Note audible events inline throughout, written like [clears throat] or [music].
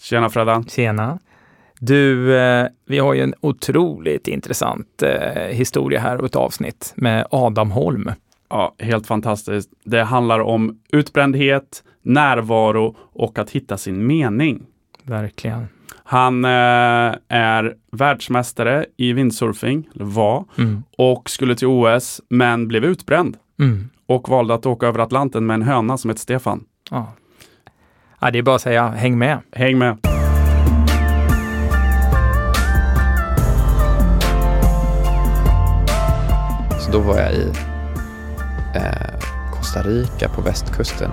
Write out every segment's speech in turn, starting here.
Tjena Freddan. Tjena. Du, eh, vi har ju en otroligt intressant eh, historia här och ett avsnitt med Adam Holm. Ja, helt fantastiskt. Det handlar om utbrändhet, närvaro och att hitta sin mening. Verkligen. Han eh, är världsmästare i windsurfing, eller var, Mm. och skulle till OS, men blev utbränd Mm. och valde att åka över Atlanten med en höna som heter Stefan. Ja. Ja, det är bara att säga häng med. Häng med! Så då var jag i eh, Costa Rica på västkusten.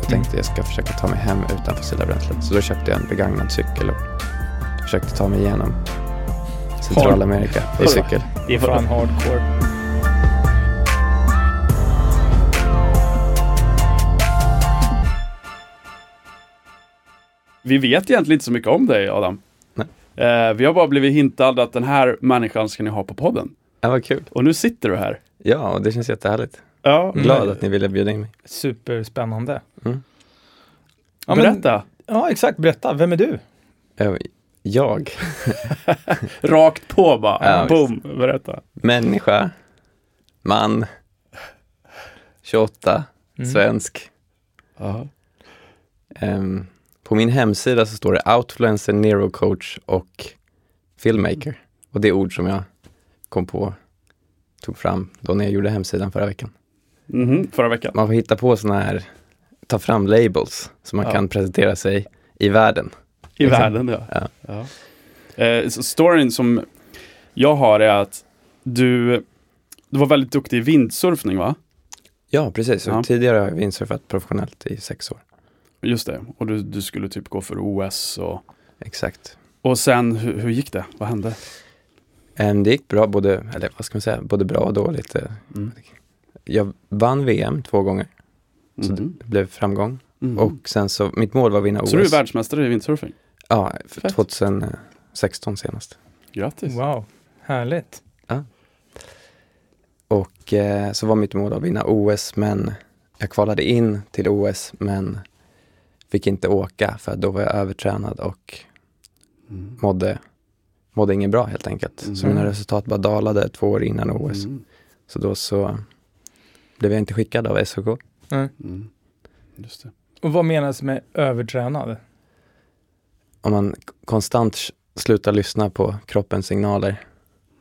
Jag tänkte jag ska försöka ta mig hem utan fossila bränslen. Så då köpte jag en begagnad cykel och försökte ta mig igenom Centralamerika i cykel. Det är fan hardcore. Vi vet egentligen inte så mycket om dig Adam. Nej. Eh, vi har bara blivit hintade att den här människan ska ni ha på podden. Ja, vad kul. Och nu sitter du här. Ja, och det känns jättehärligt. Ja, Glad att ni ville bjuda in mig. Superspännande. Mm. Ja, men- berätta. Ja, exakt. Berätta, vem är du? Eh, Jag, [laughs] Rakt på bara. Ja, Boom, berätta. människa, man, 28, Mm. svensk. Ja. På min hemsida så står det outfluencer, neurocoach och filmmaker. Och det är ord som jag kom på, tog fram då när jag gjorde hemsidan förra veckan. Mhm, förra veckan. Man får hitta på sådana här, ta fram labels så man Ja. kan presentera sig i världen. I Liksom. världen ja. Ja. ja. Eh, storyn som jag har är att du, du var väldigt duktig i vindsurfning va? Ja, precis. Ja. Tidigare har jag windsurfat professionellt i sex år. Just det. Och du, du skulle typ gå för OS och, Exakt. och sen hur, hur gick det? Vad hände? Ehm, det gick bra, både, eller vad ska man säga, både bra och dåligt. Eh, Mm. Jag vann VM två gånger, så Mhm. det blev framgång. Mhm. Och sen så, mitt mål var att vinna OS. Så du är världsmästare i windsurfing? Ja, för Fett. 2016 senast. Grattis! Wow, härligt. Och eh, så var mitt mål att vinna OS, men jag kvalade in till OS, men fick inte åka för då var jag övertränad och Mm. mådde, mådde inget bra helt enkelt. Så Mm. mina resultat bara dalade två år innan OS. Mm. Så då så blev jag inte skickad av SHK. Mm. Just det. Och vad menas med övertränad? Om man konstant slutar lyssna på kroppens signaler.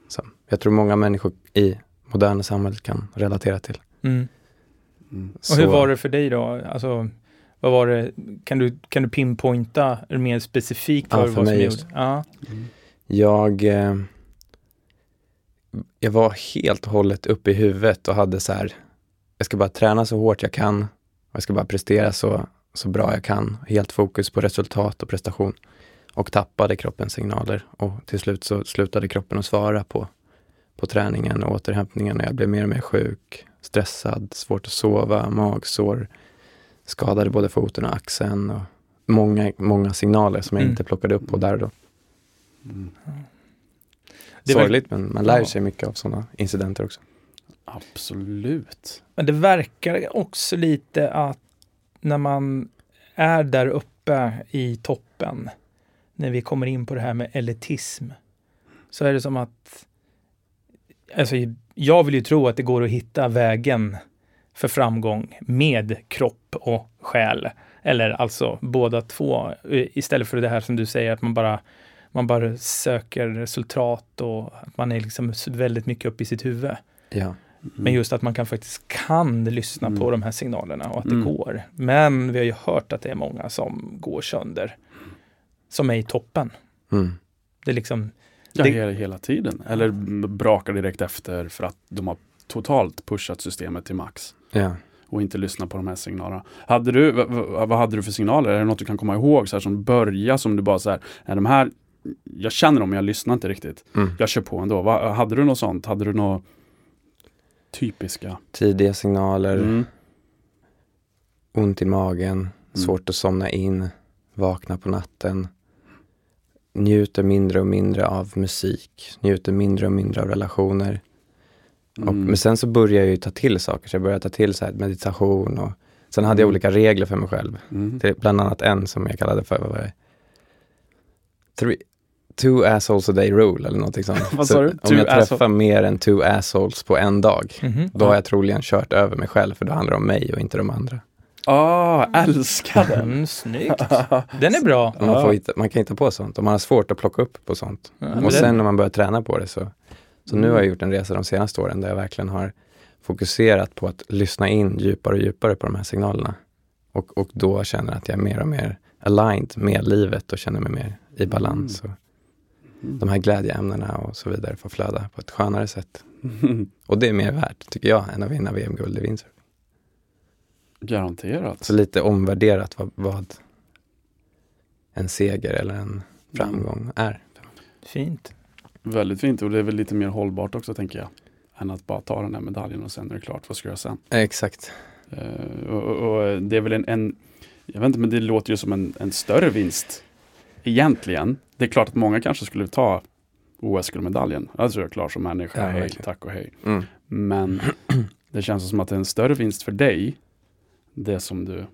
Så jag tror många människor i moderna samhället kan relatera till. Mm. Mm. Och hur var det för dig då? Alltså, vad var det? Kan du, kan du pinpointa mer specifikt Ja, för, för vad som mig gjorde? just. Ja. Mm. Jag, eh, jag var helt och hållet uppe i huvudet och hade så här, jag ska bara träna så hårt jag kan och jag ska bara prestera så, så bra jag kan. Helt fokus på resultat och prestation. Och tappade kroppens signaler och till slut så slutade kroppen att svara på, på träningen och återhämtningen och jag blev mer och mer sjuk, stressad, svårt att sova, magsår, skadade både foten och axeln och många, många signaler som jag Mm. inte plockade upp på där och då. Mm. Det Sorgligt, men man lär Ja. sig mycket av sådana incidenter också. Absolut. Men det verkar också lite att när man är där uppe i toppen, när vi kommer in på det här med elitism, så är det som att Alltså, jag vill ju tro att det går att hitta vägen för framgång med kropp och själ. Eller alltså båda två. Istället för det här som du säger att man bara man bara söker resultat och att man är liksom väldigt mycket upp i sitt huvud. Ja, Men just att man kan faktiskt kan lyssna Mm. på de här signalerna och att det Mm. går. Men vi har ju hört att det är många som går sönder. Som är i toppen. mm. Det är liksom, Ja, Det- det... hela tiden. Eller brakar direkt efter för att de har totalt pushat systemet till max. ja. och inte lyssna på de här signalerna. Hade du, vad, hade du för signaler? Är det något du kan komma ihåg så här, som börjar som du bara så här, är de här, jag känner dem men jag lyssnar inte riktigt. Mm. Jag kör på ändå. Va, hade du något sånt? Hade du något typiska? Tidiga signaler, Mm. ont i magen, svårt att somna in, vakna på natten. Njuter mindre och mindre av musik, njuter mindre och mindre av relationer. Och, Mm. men sen så började jag ju ta till saker, så jag började ta till så här meditation och sen hade jag Mm. olika regler för mig själv. Mm. Det är bland annat en som jag kallade för, vad var det? three, two assholes a day rule eller någonting sånt. [laughs] Vad Så sa du? Om Two jag träffar asshole- mer än two assholes på en dag, Mhm. då har jag troligen kört över mig själv för då handlar det om mig och inte de andra. Ah, älskar den! Mm, snyggt. Den är bra. Man, får hitta, man kan hitta på sånt och man har svårt att plocka upp på sånt. Ja, och sen när man börjar träna på det så, så nu har jag gjort en resa de senaste åren där jag verkligen har fokuserat på att lyssna in djupare och djupare på de här signalerna. Och, och då känner att jag är mer och mer aligned med livet och känner mig mer i balans. Och de här glädjeämnena och så vidare får flöda på ett skönare sätt. [laughs] Och det är mer värt, tycker jag, än att vinna VM-guld i windsurfing. Garanterat. Så lite omvärderat vad, vad en seger eller en framgång är. Fint. Väldigt fint och det är väl lite mer hållbart också tänker jag. Än att bara ta den här medaljen och sen är det klart, vad ska jag göra sen? Exakt. Eh, och, och, det är väl en, en, jag vet inte men det låter ju som en, en större vinst egentligen. Det är klart att många kanske skulle ta OS-guldmedaljen. Alltså jag är klar som människa, Ja, hej, tack och hej. Mm. Men [clears throat] det känns som att det är en större vinst för dig, det som du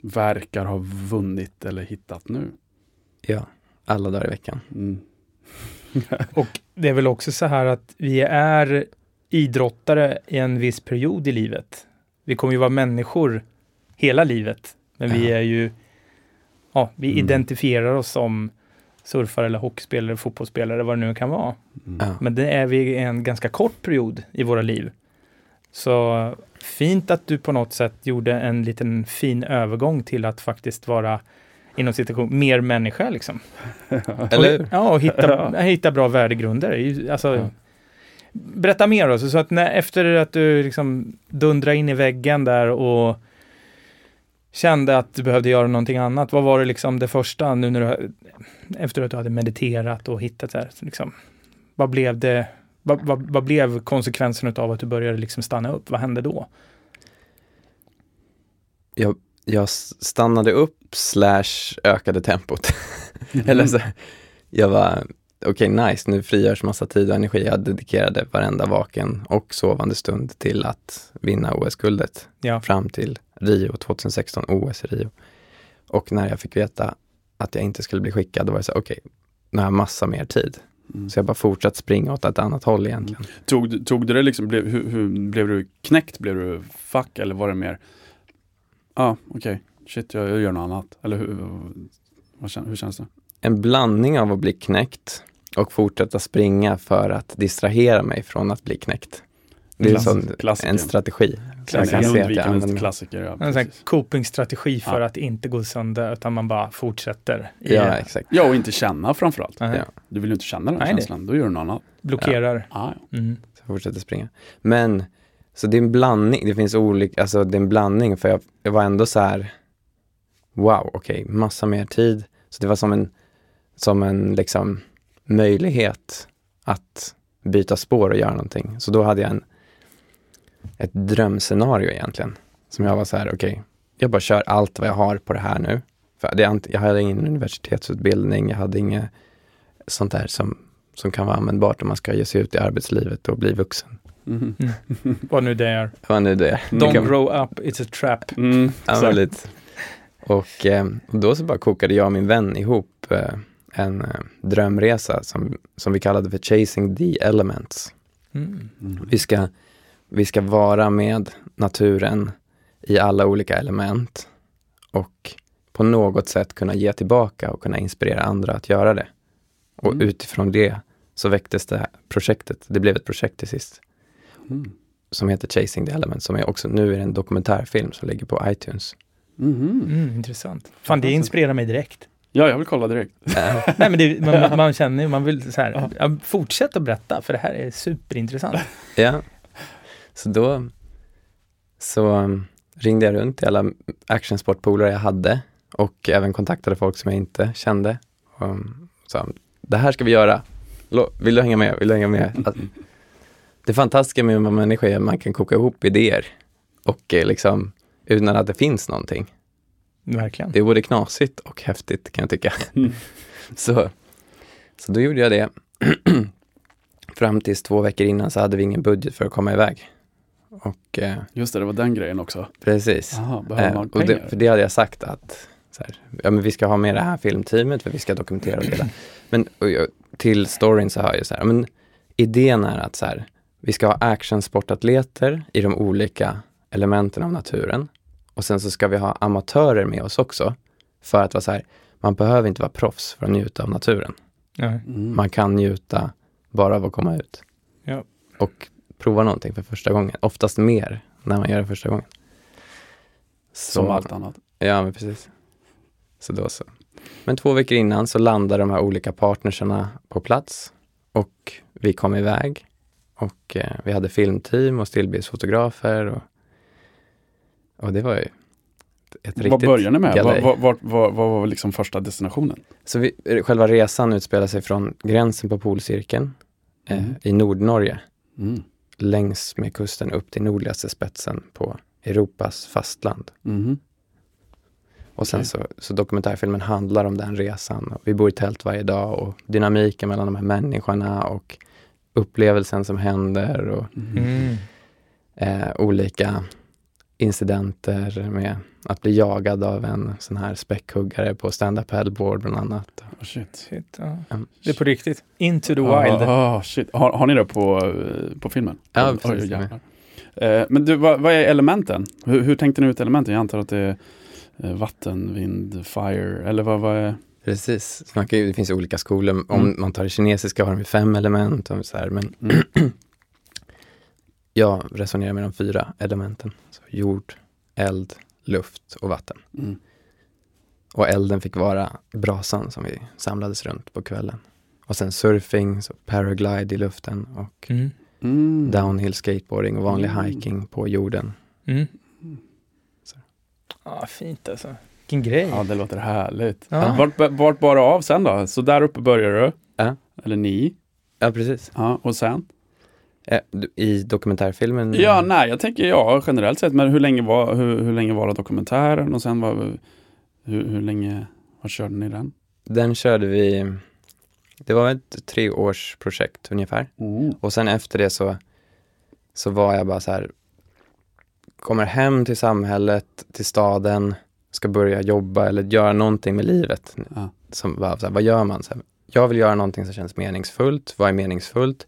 verkar ha vunnit eller hittat nu. Ja, alla dagar i veckan. Mm. [laughs] Och det är väl också så här att vi är idrottare i en viss period i livet. Vi kommer ju vara människor hela livet, men vi är ju, ja, vi Mm. identifierar oss som surfare eller hockeyspelare, fotbollsspelare, vad det nu kan vara. Mm. Men det är vi en ganska kort period i våra liv. Så fint att du på något sätt gjorde en liten fin övergång till att faktiskt vara inom situation mer människa liksom. [laughs] Eller hur? Och, ja, och hitta, hitta bra värdegrunder. Alltså, Ja. Berätta mer då, så att när, efter att du liksom dundrade in i väggen där och kände att du behövde göra någonting annat, vad var det liksom det första nu när du, efter att du hade mediterat och hittat så här, liksom, vad blev det, vad, vad, vad blev konsekvensen av att du började liksom stanna upp? Vad hände då? Jag, jag stannade upp slash ökade tempot. [laughs] Eller så, jag var, okej nice, nu frigörs massa tid och energi. Jag dedikerade varenda vaken och sovande stund till att vinna OS-guldet Ja. fram till Rio 2016, OS i Rio. Och när jag fick veta att jag inte skulle bli skickad, då var jag så okej, nu har jag massa mer tid. Mm. Så jag bara fortsatt springa åt ett annat håll egentligen. Tog, du- tog du det liksom, blev, hur, hur, blev du knäckt? Blev du fuck eller var det mer, ja ah, okej, shit jag, jag gör något annat. Eller hur, vad, kän- hur känns det? En blandning av att bli knäckt och fortsätta springa för att distrahera mig från att bli knäckt. Det är en, klassiker. en strategi. Jag En kan se att jag undvikande använder mig. klassiker, ja. En copingstrategi för Ja. att inte gå sönder, utan man bara fortsätter. I Ja, det. exakt. Ja, och inte känna framförallt. Nej, Ja. Du vill ju inte känna den Nej, det- känslan, då gör du något annat. Blockerar. Ah, ja. Mm. Så jag fortsätter springa. Men, så det är en blandning, det finns olika, alltså det är en blandning för jag, jag var ändå så här, wow, okej, massa mer tid. Så det var som en, som en liksom möjlighet att byta spår och göra någonting. Så då hade jag en, ett drömscenario egentligen. Som jag var så här, okej, jag bara kör allt vad jag har på det här nu. För det, är ant- jag hade ingen universitetsutbildning, jag hade inget sånt där som, som kan vara användbart om man ska ge sig ut i arbetslivet och bli vuxen. Mhm. [laughs] Vad nu det är. Vad nu det är. Don't kan- grow up, it's a trap. Mm, Ja, exakt. men lite. Och, eh, och då så bara kokade jag och min vän ihop eh, en eh, drömresa som, som vi kallade för Chasing the Elements. Mm. Mm. Vi ska, vi ska vara med naturen i alla olika element och på något sätt kunna ge tillbaka och kunna inspirera andra att göra det. Och Mm. utifrån det så väcktes det här projektet. Det blev ett projekt till sist Mm. som heter Chasing the Elements som är också, nu är det en dokumentärfilm som ligger på iTunes. Mhm. Mm, intressant. Fan, det inspirerar mig direkt. Ja, jag vill kolla direkt. [laughs] Nej, men det, man, man känner ju, man vill så här, ja, fortsätt att berätta, för det här är superintressant. Ja, så då så um, ringde jag runt till alla actionsportpolare jag hade och även kontaktade folk som jag inte kände. Och um, sa, det här ska vi göra. Vill du hänga med? Vill du hänga med? Att, det fantastiska med att vara människa är att man kan koka ihop idéer och eh, liksom utan att det finns någonting. Verkligen. Det är både knasigt och häftigt kan jag tycka. Mm. [laughs] Så, så då gjorde jag det. [clears throat] Fram tills två veckor innan så hade vi ingen budget för att komma iväg. Och eh, Just det, det var den grejen också. precis. Behöver Eh, man och pengar? det, för det hade jag sagt att så här, ja men vi ska ha med det här filmteamet för vi ska dokumentera det hela. [clears throat] Men och jag, till storyn så har jag så här, men idén är att så här, vi ska ha actionsportatleter i de olika elementen av naturen. Och sen så ska vi ha amatörer med oss också. För att vara så här, man behöver inte vara proffs för att njuta av naturen. Mm. Man kan njuta bara av att komma ut. Ja. Och prova någonting för första gången. Oftast mer när man gör det första gången. Så, Som allt annat. Ja, men precis. Så då så. Men två veckor innan så landar de här olika partnerserna på plats och vi kom iväg. Och eh, vi hade filmteam och stillbildsfotografer och, och det var ju ett riktigt Vad började ni med? Vad vad- vad- vad var liksom första destinationen? Så vi, själva resan utspelar sig från gränsen på polcirkeln eh, Mm. i Nordnorge Mm. längs med kusten upp till nordligaste spetsen på Europas fastland. Mhm. Och sen Okej. så, så dokumentärfilmen handlar om den resan. Vi bor i tält varje dag och dynamiken mellan de här människorna och upplevelsen som händer och Mhm. Mm. eh, olika incidenter med att bli jagad av en sån här späckhuggare på stand-up paddleboard bland annat. Oh, shit. Shit, ja. Mm. Det är på riktigt. Into the Ah, wild. ah, shit. Har, har ni det på, eh, på filmen? Ja, Oj, precis. Eh, men du, vad, vad är elementen? Hur, hur tänkte ni ut elementen? Jag antar att det är eh, vatten, vind, fire eller vad, vad är? Precis, så man kan, ju- det finns olika skolor. Om Mm. man tar det kinesiska har de fem element och så här, men Mm. Jag resonerar med de fyra elementen. Så jord, eld, luft och vatten. Mm. Och elden fick vara brasan som vi samlades runt på kvällen. Och sen surfing, så paraglide i luften och Mm. Mm. downhill skateboarding och vanlig Mm. hiking på jorden. Mm. Så. Ja, fint alltså. Vilken grej. Ja, det låter härligt. Ja. Vart, vart bar det av sen då? Så där uppe börjar du? Ja. Eller ni? Ja, precis. Ja, och sen? Eh, I dokumentärfilmen? Ja, nej, jag tänker ja, generellt sett. Men hur länge var, hur, hur länge var det dokumentären? Och sen var, hur, hur länge, vad körde ni den? Den körde vi, det var ett treårsprojekt ungefär. Och sen efter det så, så var jag bara så här, kommer hem till samhället, till staden, ska börja jobba eller göra någonting med livet. Ja. Som var så här, vad gör man? Så här, jag vill göra någonting som känns meningsfullt. Vad är meningsfullt?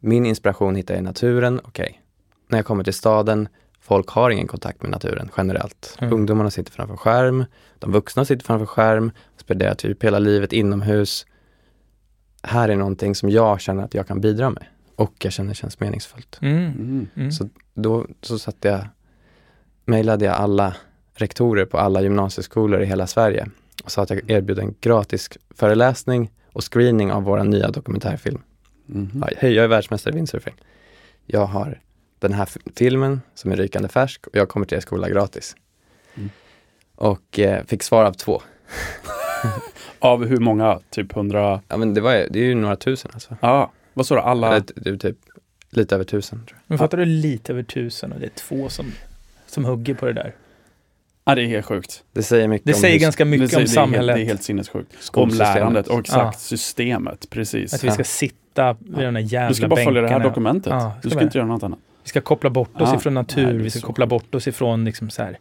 Min inspiration hittar jag i naturen. Okej. När jag kommer till staden, folk har ingen kontakt med naturen generellt. Mm. Ungdomarna sitter framför skärm, de vuxna sitter framför skärm, spenderar typ hela livet inomhus. Här är någonting som jag känner att jag kan bidra med och jag känner känns meningsfullt. Mm. Mm. Mm. Så då så satte jag, mejlade jag alla rektorer på alla gymnasieskolor i hela Sverige och sa att jag erbjöd en gratis föreläsning och screening av vår nya dokumentärfilm. Ja, Hej, jag är världsmästare i windsurfing. Jag har den här filmen som är rykande färsk och jag kommer till er skola gratis. Mm. Och eh, fick svar av två. [laughs] Av hur många? Typ hundra? Ja men det, var, det är ju några tusen alltså. Ja, vad sa du? Alla? Eller, det är typ lite över tusen tror jag. Men fattar du lite över tusen och det är två som, som hugger på det där. Ja, det är helt sjukt. Det säger mycket Det om säger hur- ganska det, mycket säger- om det, är helt, samhället. det är helt sinnessjukt. Om lärandet och exakt Ja. systemet, precis. Att vi ska Ja. Sitta vid de där jävla Du ska bara följa det här dokumentet. Ja, du ska ska vi. inte göra något annat. Vi ska koppla bort oss Ja. ifrån natur, Nej, vi ska så koppla bort oss ifrån liksom så här,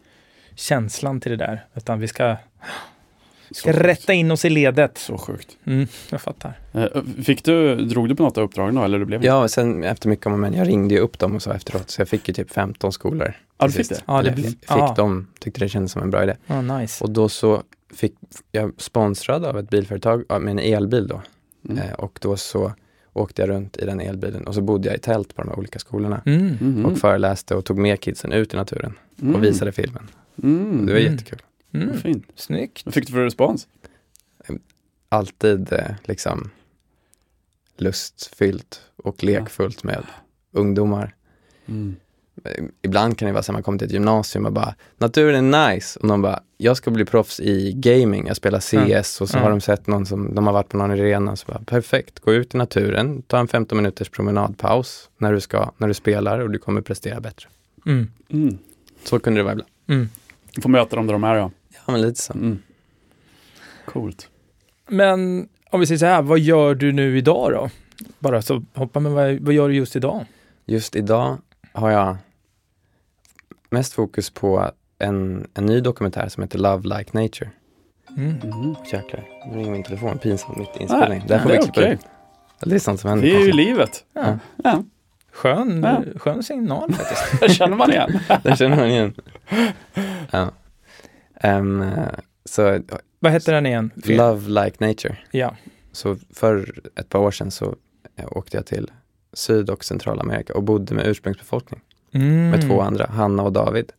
känslan till det där. Utan vi ska, ska rätta in oss i ledet. Så sjukt. Mm, jag fattar. Eh, Fick du, drog du på något av uppdragen då, eller det blev Ja, sen efter mycket om och men, jag ringde ju upp dem och så efteråt, så jag fick ju typ 15 skolor. Ja, du fick det? Ja, det fick ja. de, tyckte det kändes som en bra idé. Ah, nice. Och då så fick jag sponsrad av ett bilföretag ja, med en elbil då. Mm. Eh, och då så åkte jag runt i den elbilen och så bodde jag i tält på de här olika skolorna. Mm. Mhm. Och föreläste och tog med kidsen ut i naturen Mm. och visade filmen. Mm. Det var Mm. jättekul. Vad Mm. fint. Snyggt. Vad fick du för respons? Alltid eh, liksom lustfyllt och lekfullt med ungdomar. Mm. Ibland kan det vara så att man kommer till ett gymnasium och bara naturen är nice och någon bara jag ska bli proffs i gaming, jag spelar CS och så Ja. har de sett någon som de har varit på någon arena och så bara perfekt, gå ut i naturen, ta en 15 minuters promenadpaus när du ska, när du spelar och du kommer prestera bättre. Mm. Mm. Så kunde det vara ibland. Mm. Du får möta dem där de är ja. Ja men lite så. Mm. Coolt. Men om vi säger så här, vad gör du nu idag då? Bara så hoppa med vad, vad gör du just idag? Just idag har jag mest fokus på en, en ny dokumentär som heter Love Like Nature. Mm. Mhm. Jäklar, nu ringer min telefon. Pinsamt mitt i inspelning. Nej, det här får det vi är klippa okej. ut. Det är sånt som händer. Det är ju livet. Ja. Ja, Skön, Ja. skön signal faktiskt. [laughs] det känner man igen. [laughs] Det känner man igen. Ja. Ehm, så Vad heter den igen? Love Like Nature. Ja. Så för ett par år sedan så eh, åkte jag till Syd och Centralamerika och bodde med ursprungsbefolkning Mm. med två andra, Hanna och David.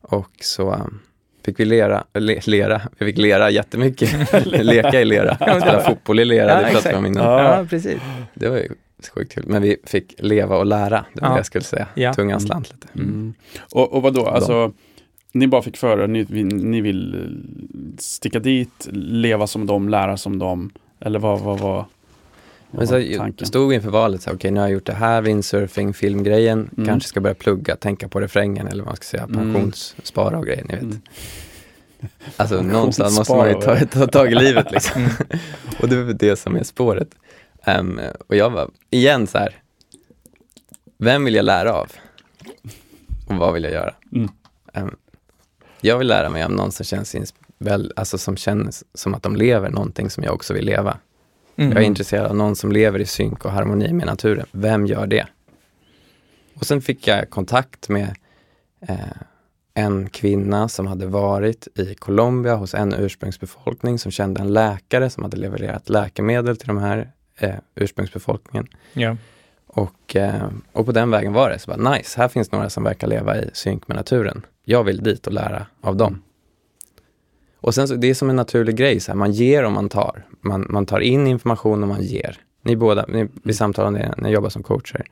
Och så um, fick vi lera, le, lera, vi fick lera jättemycket, [laughs] leka i lera, spela fotboll i lera, Ja, det pratade vi om innan. Ja. Ja, precis. Det var ju sjukt kul, men vi fick leva och lära, det var Ja. det jag skulle säga. Ja. Tungan slant lite. Mm. Och, och vad då? Alltså, ni bara fick för er, ni, ni vill eh, sticka dit, leva som dem, lära som dem. Eller vad, vad, vad, Men så tanken? stod inför valet, okej nu har jag gjort det här, windsurfing, filmgrejen, Mm. kanske ska börja plugga, tänka på refrängen eller vad man ska säga, Mm. pensionsspara och grejer, ni vet. Mm. Alltså någonstans måste man ju ta, ta tag i livet liksom. Mm. [laughs] och det är det som är spåret. Ehm, och jag var, igen så här, vem vill jag lära av? Och vad vill jag göra? Ehm, jag vill lära mig av någon som känns, väl, alltså som känns som att de lever någonting som jag också vill leva. Mm. Jag är intresserad av någon som lever i synk och harmoni med naturen. Vem gör det? Och sen fick jag kontakt med eh, en kvinna som hade varit i Colombia hos en ursprungsbefolkning som kände en läkare som hade levererat läkemedel till de här eh, ursprungsbefolkningen. Ja. Och, eh, och på den vägen var det. Så bara, nice, här finns några som verkar leva i synk med naturen. Jag vill dit och lära av dem. Och sen så, det är som en naturlig grej, så här, man ger och man tar. Man, man tar in information och man ger. Ni båda, ni, vi samtalar om det när jag jobbar som coacher.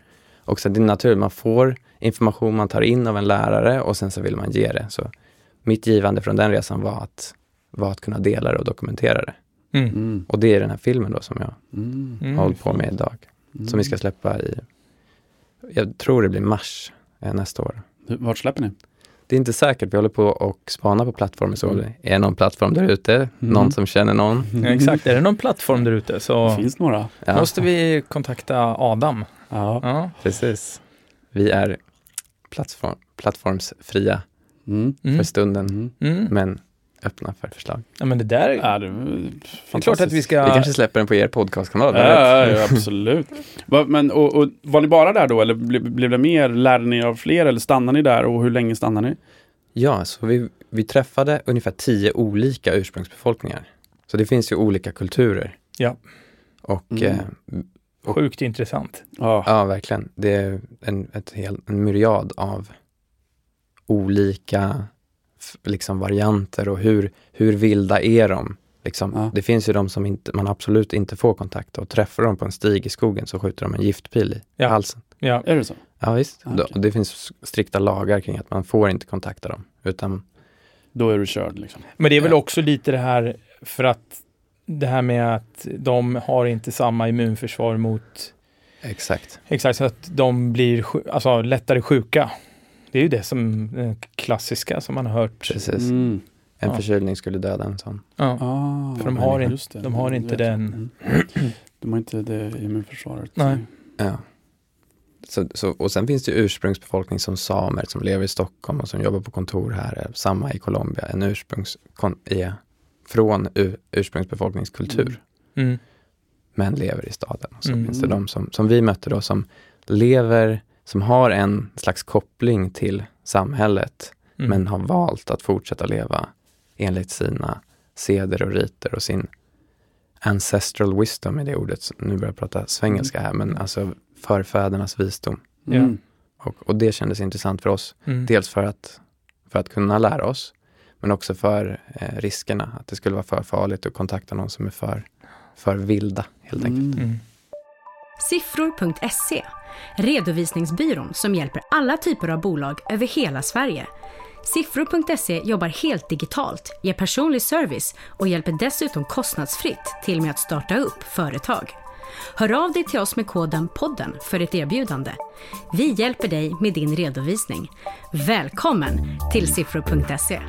Och så det är naturligt, man får information man tar in av en lärare och sen så vill man ge det. Så mitt givande från den resan var att, var att kunna dela det och dokumentera det. Mm. Mm. Och det är den här filmen då som jag Mm. Mm. har hållit på med idag. Mm. Som vi ska släppa i, jag tror det blir mars eh, nästa år. Hur- Vart släpper ni? Det är inte säkert, vi håller på och spana på plattformar. Så Mm. är det någon plattform där ute? Mm. Någon som känner någon? Ja, exakt, är det någon plattform där ute Det så finns några. Ja, måste vi kontakta Adam. Ja. Ja. precis. Vi är plattform, plattformsfria Mm. för Mm. stunden, Mm. Mm. men öppna för förslag. ja, men det där Ja, det, är det är klart att vi ska... Vi kanske släpper den på er podcastkanal. Ja, ja, ja, absolut. [laughs] Va, Men, och, och, var ni bara där då eller blev, blev det mer? Lärde ni av fler eller stannade ni där och hur länge stannade ni? Ja, så vi, vi träffade ungefär tio olika ursprungsbefolkningar. Så det finns ju olika kulturer. Ja. Och Mm. eh, Sjukt intressant. Ja. Ja, verkligen. Det är en, ett hel, en myriad av olika liksom, varianter och hur, hur vilda är de? Liksom, Ja. Det finns ju de som inte, man absolut inte får kontakt och träffar dem på en stig i skogen så skjuter de en giftpil i Ja. halsen. Ja. Är det så? Ja, visst. Okej. och det finns strikta lagar kring att man får inte kontakta dem. Utan, Då är du körd liksom. Men det är väl Ja. också lite det här för att det här med att de har inte samma immunförsvar mot exakt. Exakt, så att de blir alltså, lättare sjuka. Det är ju det som eh, klassiska som man har hört. Precis. Mm. En Ja. förkylning skulle döda en sån. Ja. Ah, För de har in- just det. de har inte den- Mm. De har inte det immunförsvaret. Nej. Ja. Så, så, och sen finns det ju ursprungsbefolkning som samer som lever i Stockholm och som jobbar på kontor här. eh, Samma i Colombia, en ursprungs, kon, är från u, ursprungsbefolkningskultur, Mm. Mm. men lever i staden. Och så Mm. finns det de som, som vi mötte då som lever, som har en slags koppling till samhället, Mm. men har valt att fortsätta leva enligt sina seder och riter och sin ancestral wisdom är det ordet. Nu börjar jag prata svengelska här, men alltså förfädernas visdom. Mm. Och, och det kändes intressant för oss. Mm. Dels för att, för att kunna lära oss, men också för eh, riskerna. Att det skulle vara för farligt att kontakta någon som är för, för vilda, helt enkelt. Mm. Siffror.se, redovisningsbyrån som hjälper alla typer av bolag över hela Sverige. Siffror.se jobbar helt digitalt, ger personlig service och hjälper dessutom kostnadsfritt till med att starta upp företag. Hör av dig till oss med koden podden för ett erbjudande. Vi hjälper dig med din redovisning. Välkommen till siffror.se.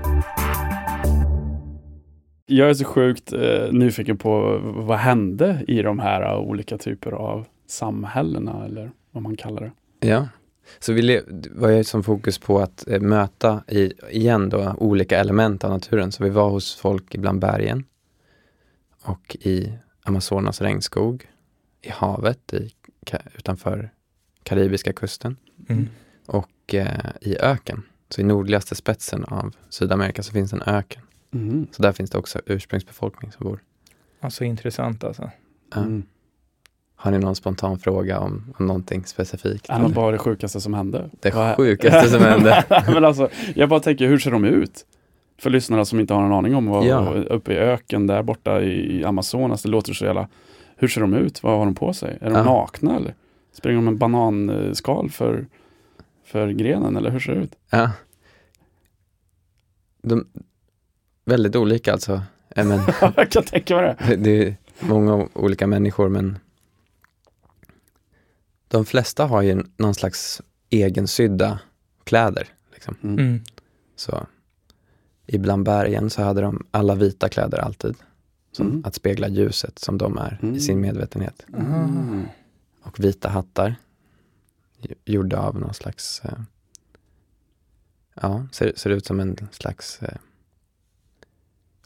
Jag är så sjukt eh, nyfiken på vad hände i de här olika typer av samhällena eller vad man kallar det. Ja. Så vi var ju som fokus på att eh, möta i, igen då olika element av naturen. Så vi var hos folk bland bergen och i Amazonas regnskog, i havet i, utanför karibiska kusten Mm. och eh, i öken. Så i nordligaste spetsen av Sydamerika så finns en öken. Mm. Så där finns det också ursprungsbefolkning som bor. Alltså intressant alltså. Mm. Har ni någon spontan fråga om, om någonting specifikt? Men bara det sjukaste som hände. Det Vad- sjukaste som hände. [laughs] men alltså, jag bara tänker, hur ser de ut? För lyssnarna som inte har en aning om vad, Ja. uppe i öken där borta i Amazonas, det låter så jävla... Hur ser de ut? Vad har de på sig? Är de Ja. nakna eller? Springer de med bananskal för, för grenen eller hur ser det ut? Ja. De, väldigt olika alltså. Men, [laughs] jag kan tänka mig det. det, det är många olika människor men de flesta har ju någon slags egensydda kläder. Liksom. Mm. Mm. Så ibland bergen så hade de alla vita kläder alltid. Som Mm. Att spegla ljuset som de är Mm. i sin medvetenhet. Mm. Och vita hattar. gj- Gjorda av någon slags, eh, ja, ser, ser ut som en slags eh,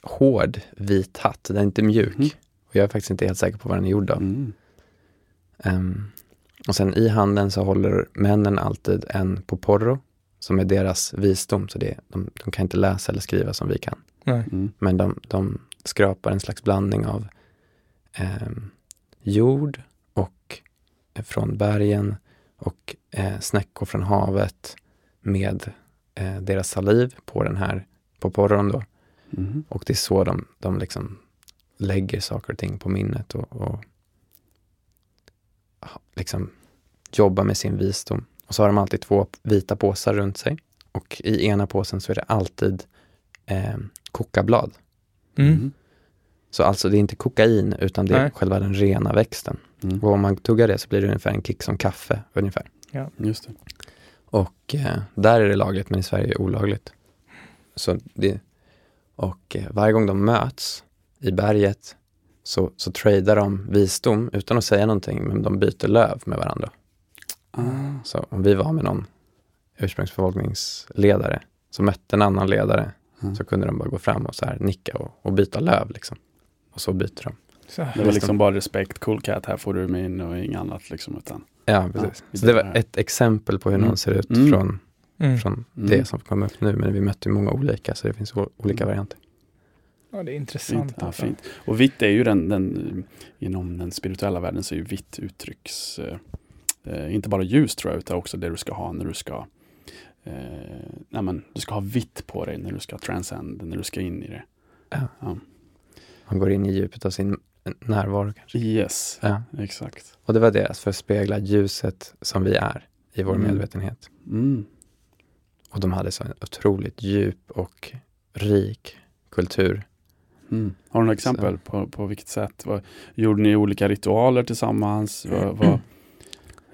hård vit hatt. Den är inte mjuk. Mhm. Och jag är faktiskt inte helt säker på vad den är gjord av. Mm. Och sen i handen så håller männen alltid en poporro som är deras visdom. Så det, de, de kan inte läsa eller skriva som vi kan. Nej. Mm. Men de, de skrapar en slags blandning av ehm, jord och eh, från bergen och eh, snäckor från havet med eh, deras saliv på den här poporron då. Mm. Och det är så de, de liksom lägger saker och ting på minnet och, och liksom jobbar med sin visdom. Och så har de alltid två vita påsar runt sig. Och i ena påsen så är det alltid eh, kokablad. Mm. Så alltså det är inte kokain utan det är Nej. själva den rena växten. Mm. Och om man tuggar det så blir det ungefär en kick som kaffe. ungefär. Just det. Och eh, där är det lagligt men i Sverige är det olagligt. Så det, och eh, varje gång de möts i berget så, så tradar de visdom utan att säga någonting men de byter löv med varandra. Ah. Så om vi var med någon ursprungsbefolkningsledare så mötte en annan ledare Mm. så kunde de bara gå fram och så här nicka och, och byta löv liksom. Och så byter de. Så. Det var liksom bara respekt, cool cat, här får du min och inget annat liksom. Utan, Ja, precis. vi så det var här. ett exempel på hur Mm. någon ser ut Mm. från, Mm. från Mm. det som kommer upp nu. Men vi mötte ju många olika så det finns olika Mm. varianter. Ja, det är intressant. fint. Ja, fint. Och vitt är ju den, den, inom den spirituella världen så är ju vitt uttrycks, eh, eh, inte bara ljus tror jag, utan också det du ska ha när du ska eh, nej men, du ska ha vitt på dig när du ska transcend, när du ska in i det. Ja. Ja. Man går in i djupet av sin närvaro kanske. Yes, Ja. exakt. Och det var deras för att spegla ljuset som vi är i vår Mm. medvetenhet. Mm. Och de hade så en otroligt djup och rik kultur. Mm. Har du några exempel på, på vilket sätt? Vad, gjorde ni olika ritualer tillsammans? Vad, vad,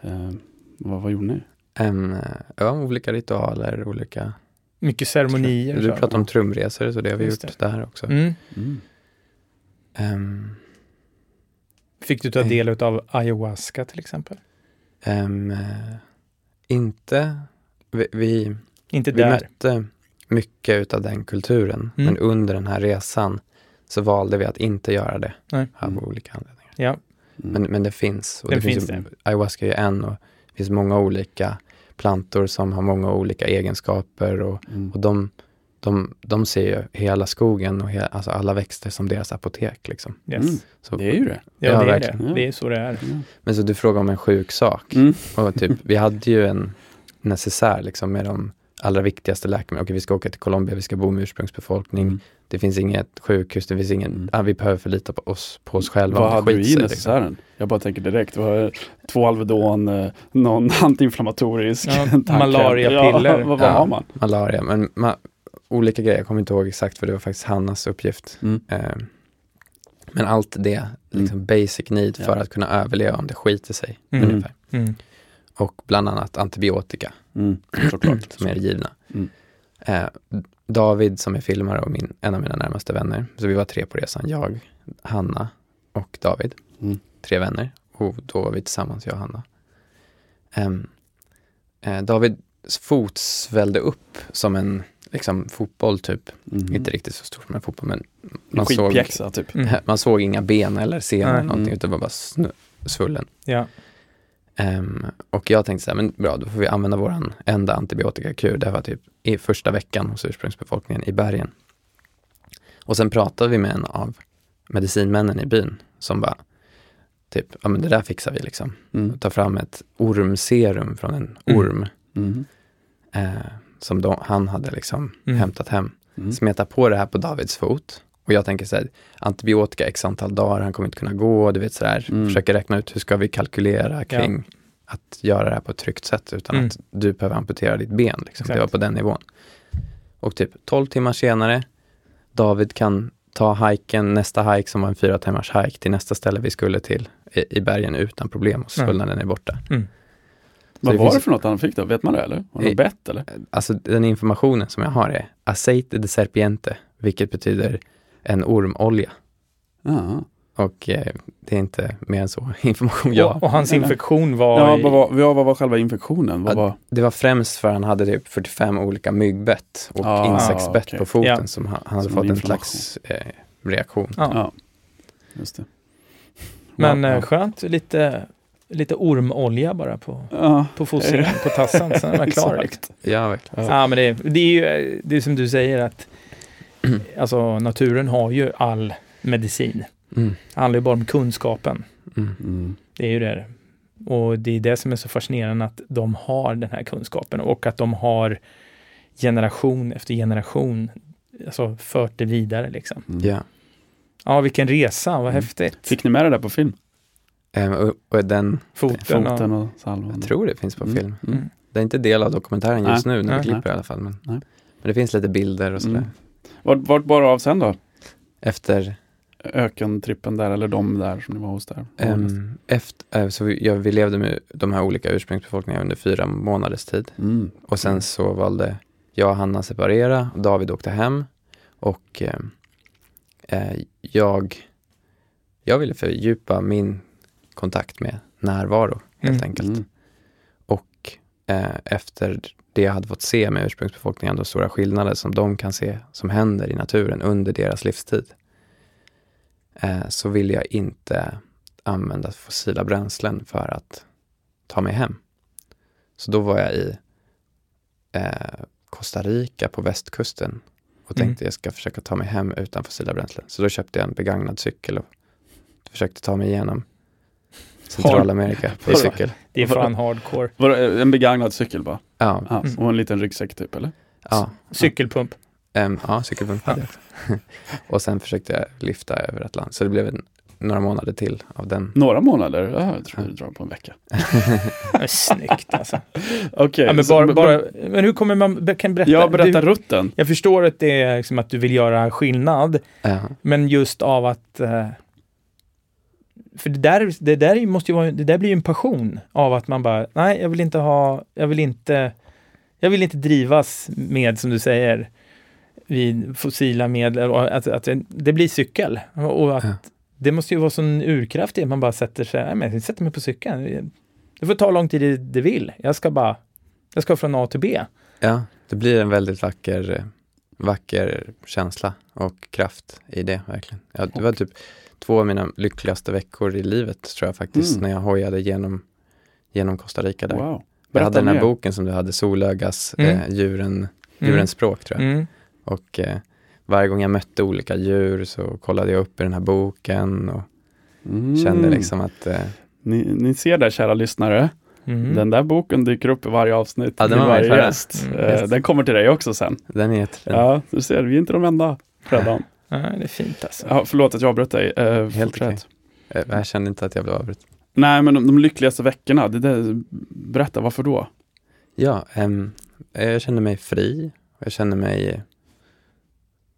eh, vad, vad gjorde ni? Eh, ja, olika ritualer, olika... Mycket ceremonier. Du pratade om trumresor, så det har vi Just gjort där också. Mm. Mm. Ehm, Fick du ta Mm. del av ayahuasca till exempel? eh, inte... Vi, vi, Inte vi där. mötte mycket utav den kulturen, Mm. men under den här resan så valde vi att inte göra det Nej. av Mm. olika anledningar. Ja, Mm. Men, men det finns. Och Den det finns, finns ju, Ayahuasca är ju en och det finns många olika plantor som har många olika egenskaper och, Mm. och de, de, de ser ju hela skogen och he, alltså alla växter som deras apotek. Liksom. yes. Mm. Så, Det är ju det. Ja, Ja, det är det. Det är så det är. Ja. Men så du frågar om en sjuk sak. Mm. Och typ, vi hade ju en necessär liksom, med de allra viktigaste läkemedlen. Okej, vi ska åka till Colombia, vi ska bo med ursprungsbefolkning. Mm. Det finns inget sjukhus, det finns ingen, Mm. ah, vi behöver förlita på oss, på oss själva. Vad hade du i necessären? Jag bara tänker direkt. Du har två Alvedon, eh, någon [laughs] antiinflammatorisk. Ja, malariapiller. Ja, vad, [laughs] vad Ja. har man? malaria, men ma- olika grejer, jag kommer inte ihåg exakt för det var faktiskt Hannas uppgift. Mm. Eh, men allt det, liksom basic need Ja. för att kunna överleva om det skiter sig. Mm. Ungefär. Mm. Och bland annat antibiotika Mm. Som är givna. Mm. Eh, David som är filmare och min, en av mina närmaste vänner, så vi var tre på resan, jag, Hanna och David. Mm. Tre vänner och då var vi tillsammans, jag och Hanna. Ehm, eh, Davids fot svällde upp som en liksom, fotboll typ. Mm. Inte riktigt så stor som en fotboll men En man såg, typ. Mm. [laughs] man såg inga ben eller senor eller någonting Mm. utan det var bara svullen. Ja. Ehm, och jag tänkte så här, men bra, då får vi använda våran enda antibiotikakur. Det var typ i första veckan hos ursprungsbefolkningen i bergen. Och sen pratade vi med en av medicinmännen i byn som bara, typ, ja men det där fixar vi liksom. Mm. Ta fram ett ormserum från en Mm. orm Mm. eh, som de, han hade liksom Mm. hämtat hem. Mm. Smeta på det här på Davids fot. Och jag tänker så här, antibiotika x antal dagar, han kommer inte kunna gå, du vet så här, Mm. försöker räkna ut hur ska vi kalkylera kring att göra det här på ett tryggt sätt utan Mm. att du behöver amputera ditt ben. Liksom. Det var på den nivån. Och typ 12 timmar senare, David kan ta hiken, nästa hike som var en fyra timmars hike till nästa ställe vi skulle till i, i bergen utan problem och svullnaden är borta. Mm. Vad det var finns- det för något han fick då? Vet man det eller? Var det Eh, bett eller? Alltså den informationen som jag har är aceite de serpiente, vilket betyder en ormolja. Ja. Och eh, det är inte mer än så [laughs] information jag Och, har. och hans infektion var... Ja, i- vad var, ja, vad var själva infektionen? Vad Ja, var, Det var främst för att han hade typ 45 olika myggbett och Ah, insektsbett okej. på foten Ja. som han, han hade Som fått en slags eh, reaktion. ja. ja. Just det. Men Ja, eh, skönt, lite, lite ormolja bara på, Ja, på fossen, på tassen, sen är man klar. [laughs] Liksom. Ja, verkligen. Ja, men det, det är ju eh, det är som du säger att [clears throat] alltså, naturen har ju all medicin. Mm. Det handlar ju bara om kunskapen. Mm. Mm. Det är ju det. Och det är det som är så fascinerande att de har den här kunskapen och att de har generation efter generation alltså fört det vidare liksom. Mm. Ja. Ja, vilken resa, vad Mm. häftigt. Fick ni med det där på film? Ehm, och, och den, Foten, Foten och, och salvan? jag tror det finns på Mm. film. Mm. Det är inte del av dokumentären just Nej, nu när nej, vi klipper nej. i alla fall. Men, Nej. men det finns lite bilder och sådär. Vart, vart bar av sen då? Efter, Ökentrippen där eller de där som ni var hos där? ehm, efter eh, så vi, ja, vi levde med de här olika ursprungsbefolkningarna under fyra månaders tid. Mm. Och sen så valde jag och Hanna separera, och David åkte hem och eh, jag, jag ville fördjupa min kontakt med närvaro helt Mm. enkelt. Mm. Eh, efter det jag hade fått se med ursprungsbefolkningen, de stora skillnader som de kan se som händer i naturen under deras livstid, eh, så ville jag inte använda fossila bränslen för att ta mig hem. Så då var jag i eh, Costa Rica på västkusten och Mm. tänkte jag ska försöka ta mig hem utan fossila bränslen. Så då köpte jag en begagnad cykel och försökte ta mig igenom Centralamerika på cykel. [laughs] det är fan hardcore. Var det en begagnad cykel bara? Ja, Ja, Mm. Och en liten ryggsäck typ eller? ja, Cykelpump. Ehm, ja cykelpump hade jag. [laughs] Och sen försökte jag lyfta över Atlanten. Så det blev en, några månader till av den. Några månader? Ja, jag tror det drar på en vecka. [laughs] Snyggt alltså. Okej. Ja, men, så- bara, bara, men hur kommer man, kan berätta? Ja, berätta Du, rutten. jag förstår att det är liksom att du vill göra skillnad, Ja, men just av att eh, för det där, det där måste ju vara, det där blir ju en passion av att man bara, nej, jag vill inte ha, jag vill inte, jag vill inte drivas med, som du säger, vid fossila medel att, att det blir cykel. Och att Ja. det måste ju vara sån urkraft i att man bara sätter sig, nej men jag sätter mig på cykeln. Det får ta lång tid det, vill. Jag ska bara, jag ska från A till B. ja, det blir en väldigt vacker, vacker känsla och kraft i det verkligen. Ja, det var typ två av mina lyckligaste veckor i livet tror jag faktiskt, Mm. när jag hojade genom, genom Costa Rica där. Wow. Jag hade den här mer. boken som du hade, Solögas Mm. eh, djuren, djurens språk tror jag. Mm. Och eh, varje gång jag mötte olika djur så kollade jag upp i den här boken och Mm. kände liksom att eh, Ni, ni ser där kära lyssnare, Mm. den där boken dyker upp i varje avsnitt, Ja, den varje gäst. Mm, Eh. Den kommer till dig också sen. den är jättefin. Ja, du ser, vi är inte de enda. Redan. [laughs] Ja, det är fint alltså. Ja, förlåt att jag avbröt dig. Eh, Helt fortsätt. Eh, Jag kände inte att jag blev avbruten. Nej, men de, de lyckligaste veckorna, det där, berätta varför då? Ja, ehm, jag känner mig fri. Jag känner mig